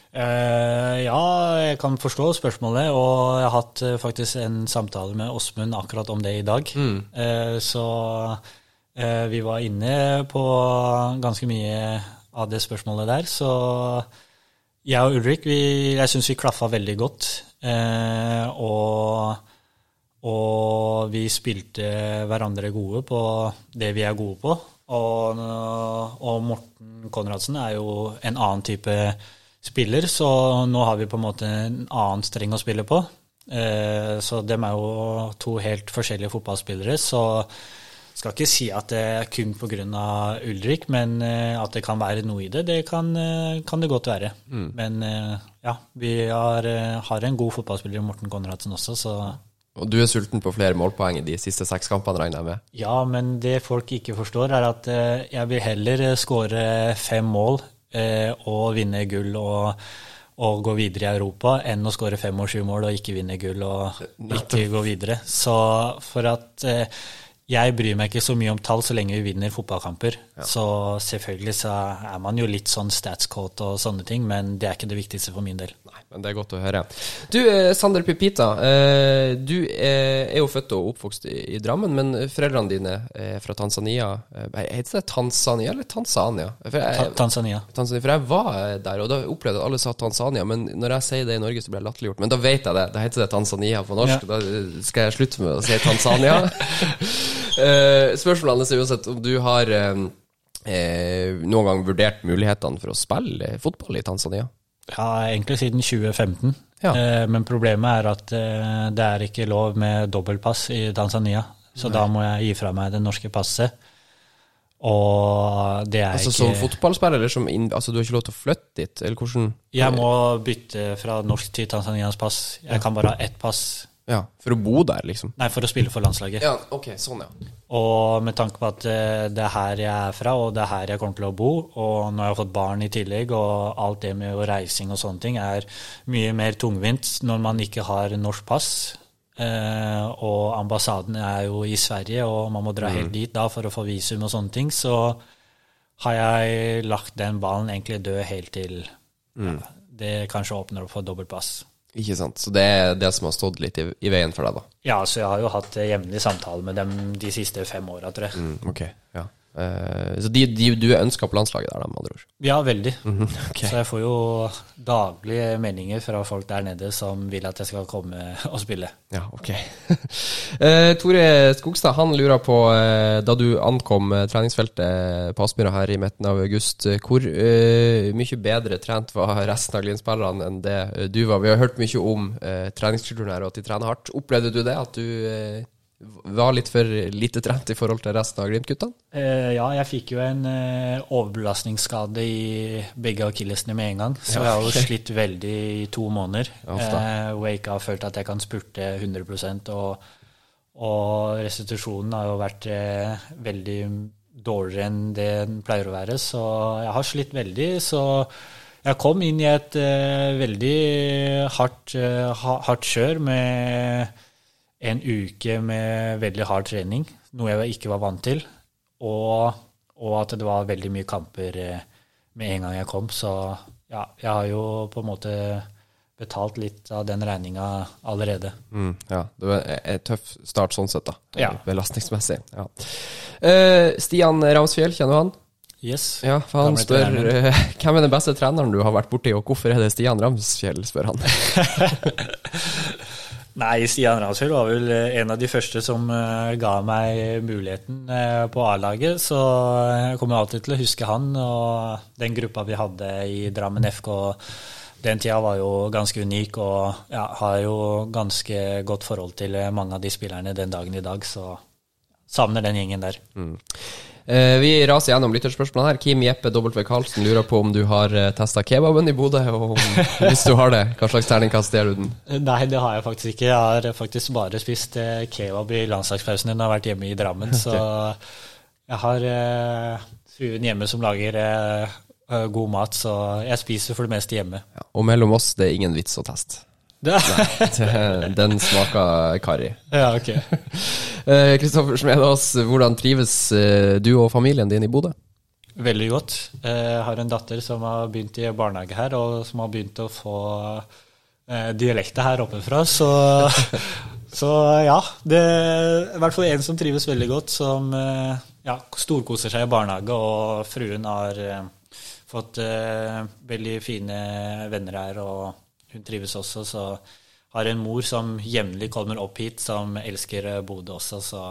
Uh, ja, jeg kan forstå spørsmålet, og jeg har hatt uh, faktisk en samtale med Åsmund akkurat om det i dag. Mm. Uh, så vi var inne på ganske mye av det spørsmålet der. Så jeg og Ulrik, vi, jeg syns vi klaffa veldig godt. Og, og, vi spilte hverandre gode på det vi er gode på. Og, og Morten Konradsen er jo en annen type spiller, så nå har vi på en måte en annen streng å spille på. Eh, så dem er jo to helt forskjellige fotballspillere. Så skal ikke si at det er kun pga. Ulrik, men eh, at det kan være noe i det, det kan, eh, kan det godt være. Mm. Men ja, vi har, har, en god fotballspiller, Morten Konradsen også, så og du er sulten på flere målpoeng i de siste seks kampene, regner jeg med? Ja, men det folk ikke forstår, er at jeg vil heller skåre fem mål og vinne gull og, og, gå videre i Europa, enn å skåre fem og sju mål og ikke vinne gull og ikke gå videre. Så for at eh, jeg bryr meg ikke så mye om tall så lenge vi vinner fotballkamper. Ja. Så selvfølgelig så er man jo litt sånn statscoat og sånne ting, men det er ikke det viktigste for min del. Nei, men det er godt å høre. Du, eh, Sander Pipita. Eh, du er jo født og oppvokst i Drammen, men foreldrene dine er fra Tanzania. Eh, heter det Tanzania eller Tanzania? Jeg, Tanzania. Tanzania. For jeg var der, og da opplevde jeg at alle sa Tanzania, men når jeg sier det i Norge, så blir jeg latterliggjort. Men da vet jeg det. Da heter det Tanzania på norsk. Ja. Da skal jeg slutte med å si Tanzania. <laughs> Spørsmålet er uansett om du har noen gang vurdert mulighetene for å spille fotball i Tanzania? Ja, egentlig siden 2015. Ja. Uh, men problemet er at det er ikke lov med dobbeltpass i Tanzania. Så Nei. da må jeg gi fra meg det norske passet. Og det er altså, ikke Som fotballspiller, eller som inn, altså, du har ikke lov til å flytte dit? Eller hvordan Jeg må bytte fra norsk til Tanzanias pass. Jeg kan bare ha ett pass Ja, For å bo der, liksom? Nei, for å spille for landslaget. Ja, ok, sånn, ja. Og med tanke på at eh, det er her jeg er fra, og det er her jeg kommer til å bo, og når jeg har fått barn i tillegg, og alt det med reising og sånne ting, er mye mer tungvint når man ikke har norsk pass. Eh, og ambassaden er jo i Sverige, og man må dra helt dit da for å få visum og sånne ting. Så har jeg lagt den ballen egentlig død helt til ja, det kanskje åpner opp for dobbeltpass. Ikke sant. Så det er det som har stått litt i, i veien for deg, da. Ja, så jeg har jo hatt jevnlig samtale med dem de siste fem åra, tror jeg. Mm, ok, ja. Eh, så de, de, du er ønska på landslaget der, med andre ord? Ja, veldig. Mhm, okay. Så jeg får jo daglige meldinger fra folk der nede som vil at jeg skal komme og spille. Ja, ok. uh, <laughs> Tore Skogstad han lurer på, uh, da du ankom treningsfeltet på Aspmyra her i midten av august, hvor uh, mye bedre trent var resten av Glimt-spillerne enn det du var? Vi har hørt mye om treningskulturen her og at de trener hardt. Opplevde du det, at du var litt for lite trent i forhold til resten av Glimt-guttene? Eh, ja, jeg fikk jo en eh, overbelastningsskade i begge akillesene med en gang. Så Ja, jeg har jo slitt veldig i to måneder. Eh, hvor jeg ikke har følt at jeg kan spurte 100 og, og restitusjonen har jo vært veldig dårligere enn det den pleier å være. Så jeg har slitt veldig. Så jeg kom inn i et veldig hardt, hardt kjør med en uke med veldig hard trening, noe jeg ikke var vant til. Og, og at det var veldig mye kamper eh, med en gang jeg kom. Så ja, jeg har jo på en måte betalt litt av den regninga allerede. Mm, ja, det var en- en tøff start sånn sett, da. Ja. Belastningsmessig. Ja. Uh, Stian Ramsfjell, kjenner du han? Yes. Ja, for han spør eh, <laughs> hvem er den beste treneren du har vært borti, og hvorfor er det Stian Ramsfjell, spør han. <laughs> Nei, Stian Ransfjell var vel eh, en av de første som eh, ga meg muligheten eh, på A-laget, så jeg kommer alltid til å huske han og den gruppa vi hadde i Drammen FK. Den tida var jo ganske unik, og ja, har jo ganske godt forhold til mange av de spillerne den dagen i dag, så savner den gjengen der. Eh, vi raser gjennom lytterspørsmålene her. Kim Jeppe W. Karlsen lurer på om du har uh, testa kebaben i Bodø, og om, <laughs> hvis du har det, hva slags terningkast gir du den? Nei, det har jeg faktisk ikke. Jeg har faktisk bare spist eh, kebab i landslagspausen når jeg har vært hjemme i Drammen. Så <laughs> jeg har eh, fruen hjemme som lager eh, eh, god mat, så jeg spiser for det meste hjemme. Ja, og mellom oss, det er ingen vits å teste. Det, Det- Den smaker karri. ja, ok. <laughs> Eh, Kristoffer Smedås, hvordan trives eh, du og familien din i Bodø? Veldig godt. Eh, Jeg har en datter som har begynt i barnehage her, og som har begynt å få dialekta her oppe fra, så, <laughs> så ja. Det er i hvert fall en som trives veldig godt, som eh, ja, storkoser seg i barnehage, og fruen har eh, fått eh, veldig fine venner her, og hun trives også, så har en mor som jevnlig kommer opp hit, som elsker eh, Bodø også, så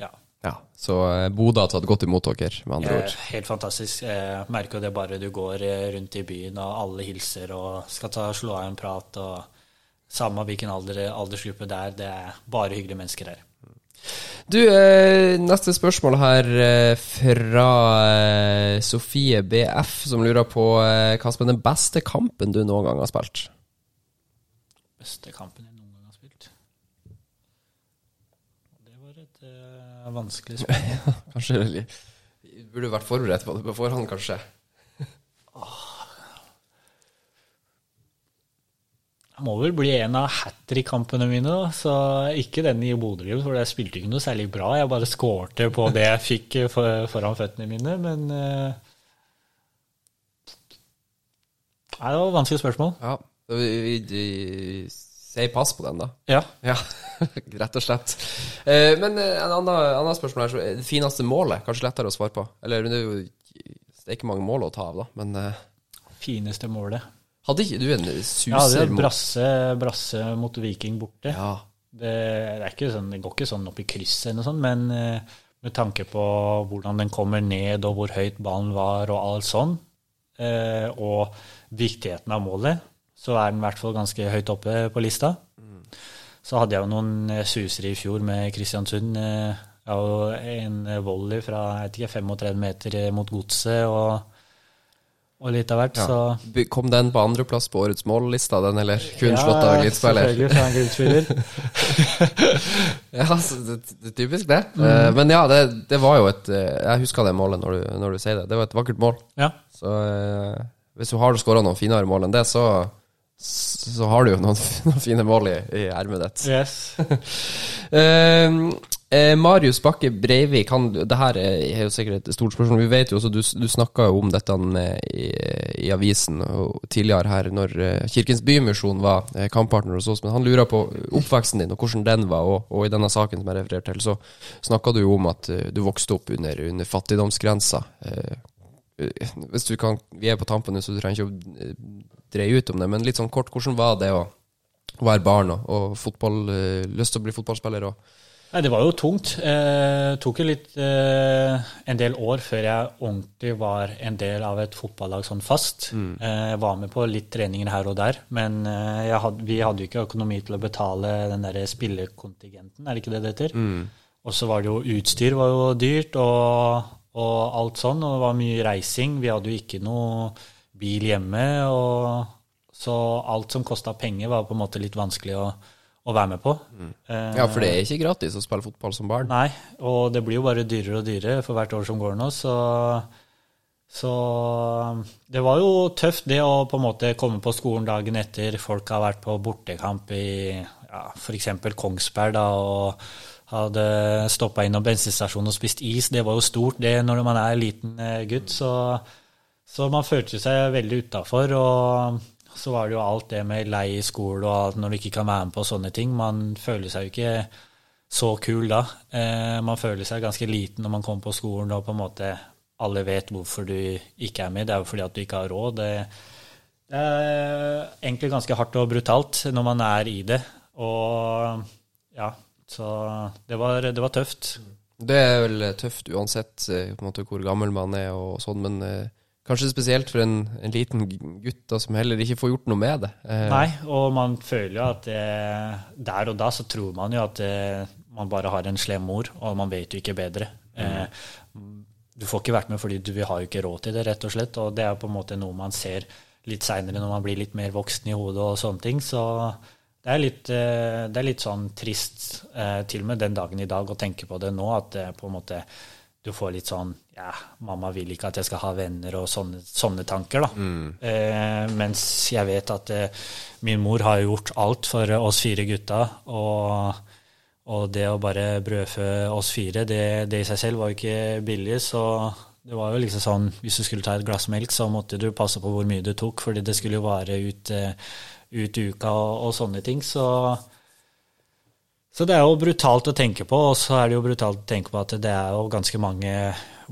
ja. Ja, så eh, Bodø har tatt godt imot dere, med andre Eh, ord. Helt fantastisk. Jeg merker jo det bare du går eh, rundt i byen, og alle hilser og skal ta, slå av en prat. og Samme hvilken alder, aldersgruppe det er, det er bare hyggelige mennesker her. Du, eh, neste spørsmål her eh, fra eh, Sofie BF, som lurer på eh, hva som er den beste kampen du noen gang har spilt? Beste kampen jeg noen gang har spilt. Det var et uh, vanskelig spørsmål. <laughs> Kanskje veldig. Burde vært forberedt på det på forhånd, kanskje. Det må vel bli en av hat trick-kampene mine, da. så ikke den i Bodø-Glimt, for jeg spilte ikke noe særlig bra. Jeg bare skårte på det jeg fikk eh, for, foran føttene mine, men uh, Nei, det var et vanskelig spørsmål. Ja, vi, vi, vi sier pass på den, da. Ja. Ja, <laughs> rett og slett. Eh, men eh, en annen, spørsmål her. så er Det fineste målet, kanskje lettere å svare på? Eller det er jo det er ikke mange mål å ta av, da, men eh, Fineste målet. hadde ikke du en suser? Ja, det er brasse, brasse mot Viking borte. Ja. Det, det, sånn, det går ikke sånn opp i krysset eller noe sånt, men eh, med tanke på hvordan den kommer ned, og hvor høyt ballen var, og alt sånn, eh, og viktigheten av målet, så er den i hvert fall ganske høyt oppe på lista. Så hadde jeg jo noen eh, susere i fjor med Kristiansund. eh, har jo en volley fra jeg vet ikke, 35 meter eh, mot godset, og, og litt av hvert. Ja. Så Kom den på andreplass på årets mållista, den, eller kun Ja, slått av glittspiller? Selvfølgelig, fra en glittspiller. <laughs> Ja, det, det er typisk det. Eh, men ja, det, det var jo et eh, Jeg husker det målet når du, når du sier det. Det var et vakkert mål. Ja. Så eh, hvis du har skåra noen finere mål enn det, så, så har du jo noen, <laughs> noen fine mål i, i ermet ditt. Yes. <laughs> Eh, eh, Marius Bakke Breivik, han, det her er jo sikkert et stort spørsmål. Vi vet jo også, Du, du snakka jo om dette i, i avisen og tidligere her, når eh, Kirkens Bymisjon var eh, kamppartner hos oss. Men han lurer på oppveksten din og hvordan den var. Og, og i denne saken som jeg refererte til, så snakka du jo om at eh, du vokste opp under, under fattigdomsgrensa. Eh, eh, hvis du kan, Vi er på tampen så du trenger ikke å dreie ut om det, men litt sånn kort, hvordan var det å være barn og, og fotball, eh, lyst til å bli fotballspiller og Nei, det var jo tungt. Eh, tok jo litt eh, en del år før jeg ordentlig var en del av et fotballag sånn fast. Eh, jeg var med på litt treninger her og der, men had, vi hadde jo ikke økonomi til å betale den der spillekontingenten, er det ikke det det heter? Og så var det jo utstyr var jo dyrt, og, og alt sånn, og det var mye reising. Vi hadde jo ikke noe bil hjemme, og så alt som kosta penger, var på en måte litt vanskelig å, å være med på. Mm. Ja, for det er ikke gratis å spille fotball som barn. Nei, og det blir jo bare dyrere og dyrere for hvert år som går nå, så så det var jo tøft det å på en måte komme på skolen dagen etter. Folk har vært på bortekamp i ja, f.eks. Kongsberg da, og hadde stoppa innom bensinstasjonen og spist is. Det var jo stort det når man er liten eh, gutt. Så, så man følte seg veldig utafor. Og så var det jo alt det med lei i skole og alt når du ikke kan være med på sånne ting. Man føler seg jo ikke så kul da. Eh, man føler seg ganske liten når man kommer på skolen og på en måte alle vet hvorfor du ikke er med. Det er jo fordi at du ikke har råd. Det, det er egentlig ganske hardt og brutalt når man er i det. Og ja, så det var, det var tøft. Det er vel tøft uansett eh, måte hvor gammel man er og sånn, men eh, kanskje spesielt for en, en liten gutt da, som heller ikke får gjort noe med det. Eh, Nei, og man føler jo at det, der og da så tror man jo at det, man bare har en slem mor, og man vet jo ikke bedre. Eh, du får ikke vært med fordi du vi har jo ikke råd til det, rett og slett. Og det er på en måte noe man ser litt seinere når man blir litt mer voksen i hodet og sånne ting. Så det er litt, eh, det er litt sånn trist, eh, til og med den dagen i dag, å tenke på det nå, at det på en måte du får litt sånn Ja, mamma vil ikke at jeg skal ha venner og sånne, sånne tanker, da. Eh, mens jeg vet at eh, min mor har gjort alt for oss fire gutta. Og, og det å bare brødfø oss fire, det, det i seg selv var jo ikke billig. Så det var jo liksom sånn Hvis du skulle ta et glass melk, så måtte du passe på hvor mye du tok, fordi det skulle jo vare ut, eh, ut uka og, og sånne ting. Så så det er jo brutalt å tenke på, og så er det jo brutalt å tenke på at det er jo ganske mange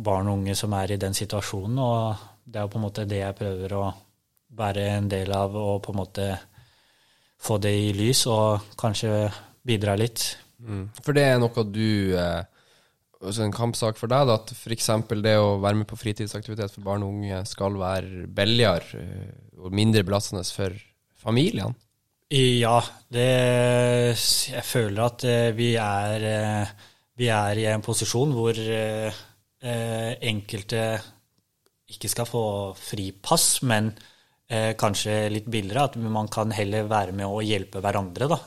barn og unge som er i den situasjonen, og det er jo på en måte det jeg prøver å være en del av, og på en måte få det i lys, og kanskje bidra litt. Mm. For det er noe du eh, altså En kampsak for deg, da, at f.eks. det å være med på fritidsaktivitet for barn og unge skal være billigere eh, og mindre belastende for familiene? Ja, det Jeg føler at eh, vi er eh, Vi er i en posisjon hvor eh, enkelte ikke skal få fripass, men kanskje litt billigere. At man kan heller være med å hjelpe hverandre. da.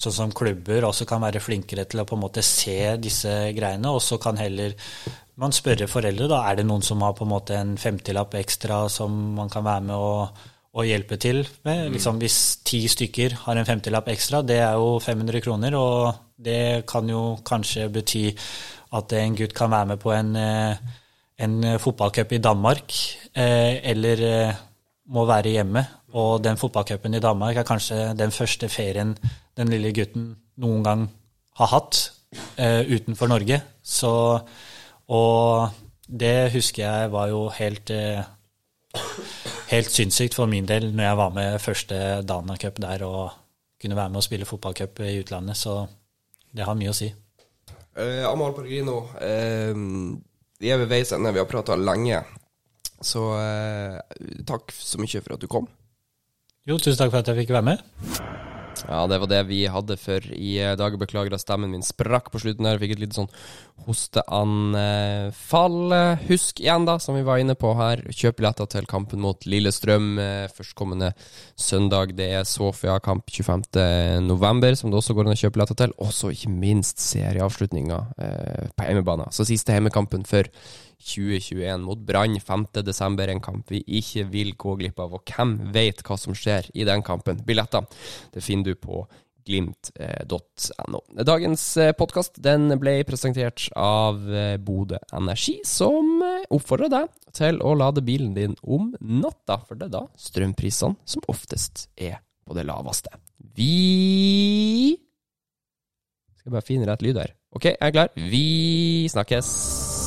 Sånn som klubber også kan være flinkere til å på en måte se disse greiene, og så kan heller man spørre foreldre da, er det noen som har på en måte en femtilapp ekstra som man kan være med å å hjelpe til med. Liksom, hvis ti stykker har en femtilapp ekstra, det er jo 500 kroner, og det kan jo kanskje bety at en gutt kan være med på en, eh, en fotballcup i Danmark, eh, eller eh, må være hjemme. Og den fotballcupen i Danmark er kanskje den første ferien den lille gutten noen gang har hatt utenfor Norge. Så, og det husker jeg var jo helt helt sinnssykt for min del når jeg var med første Dana Cup der og kunne være med og spille fotballcup i utlandet. Så det har mye å si. Eh, Amahl Borgrino, vi er ved veis ende. Vi har prata lenge. Så eh, takk så mye for at du kom. Jo, tusen takk for at jeg fikk være med. Ja, det var det vi hadde for i dag. Beklager at stemmen min sprakk på slutten. her fikk et lite sånn hosteanfall. Husk igjen, da, som vi var inne på her, kjøp billetter til kampen mot Lillestrøm førstkommende søndag. Det er Sofia-kamp 25.11, som det også går an å kjøpe billetter til. Og så ikke minst serieavslutninga eh, på hjemmebane. Så siste hjemmekampen for 2021 mot Brann 5.12. En kamp vi ikke vil gå glipp av. Og hvem vet hva som skjer i den kampen? Billetter det finner du på glimt.no. Dagens eh, podkast ble presentert av eh, Bodø Energi, som eh, oppfordrer deg til å lade bilen din om natta, for det er da strømprisene som oftest er på det laveste. Vi Skal bare finne rett lyd her. Ok, jeg er klar. Vi snakkes.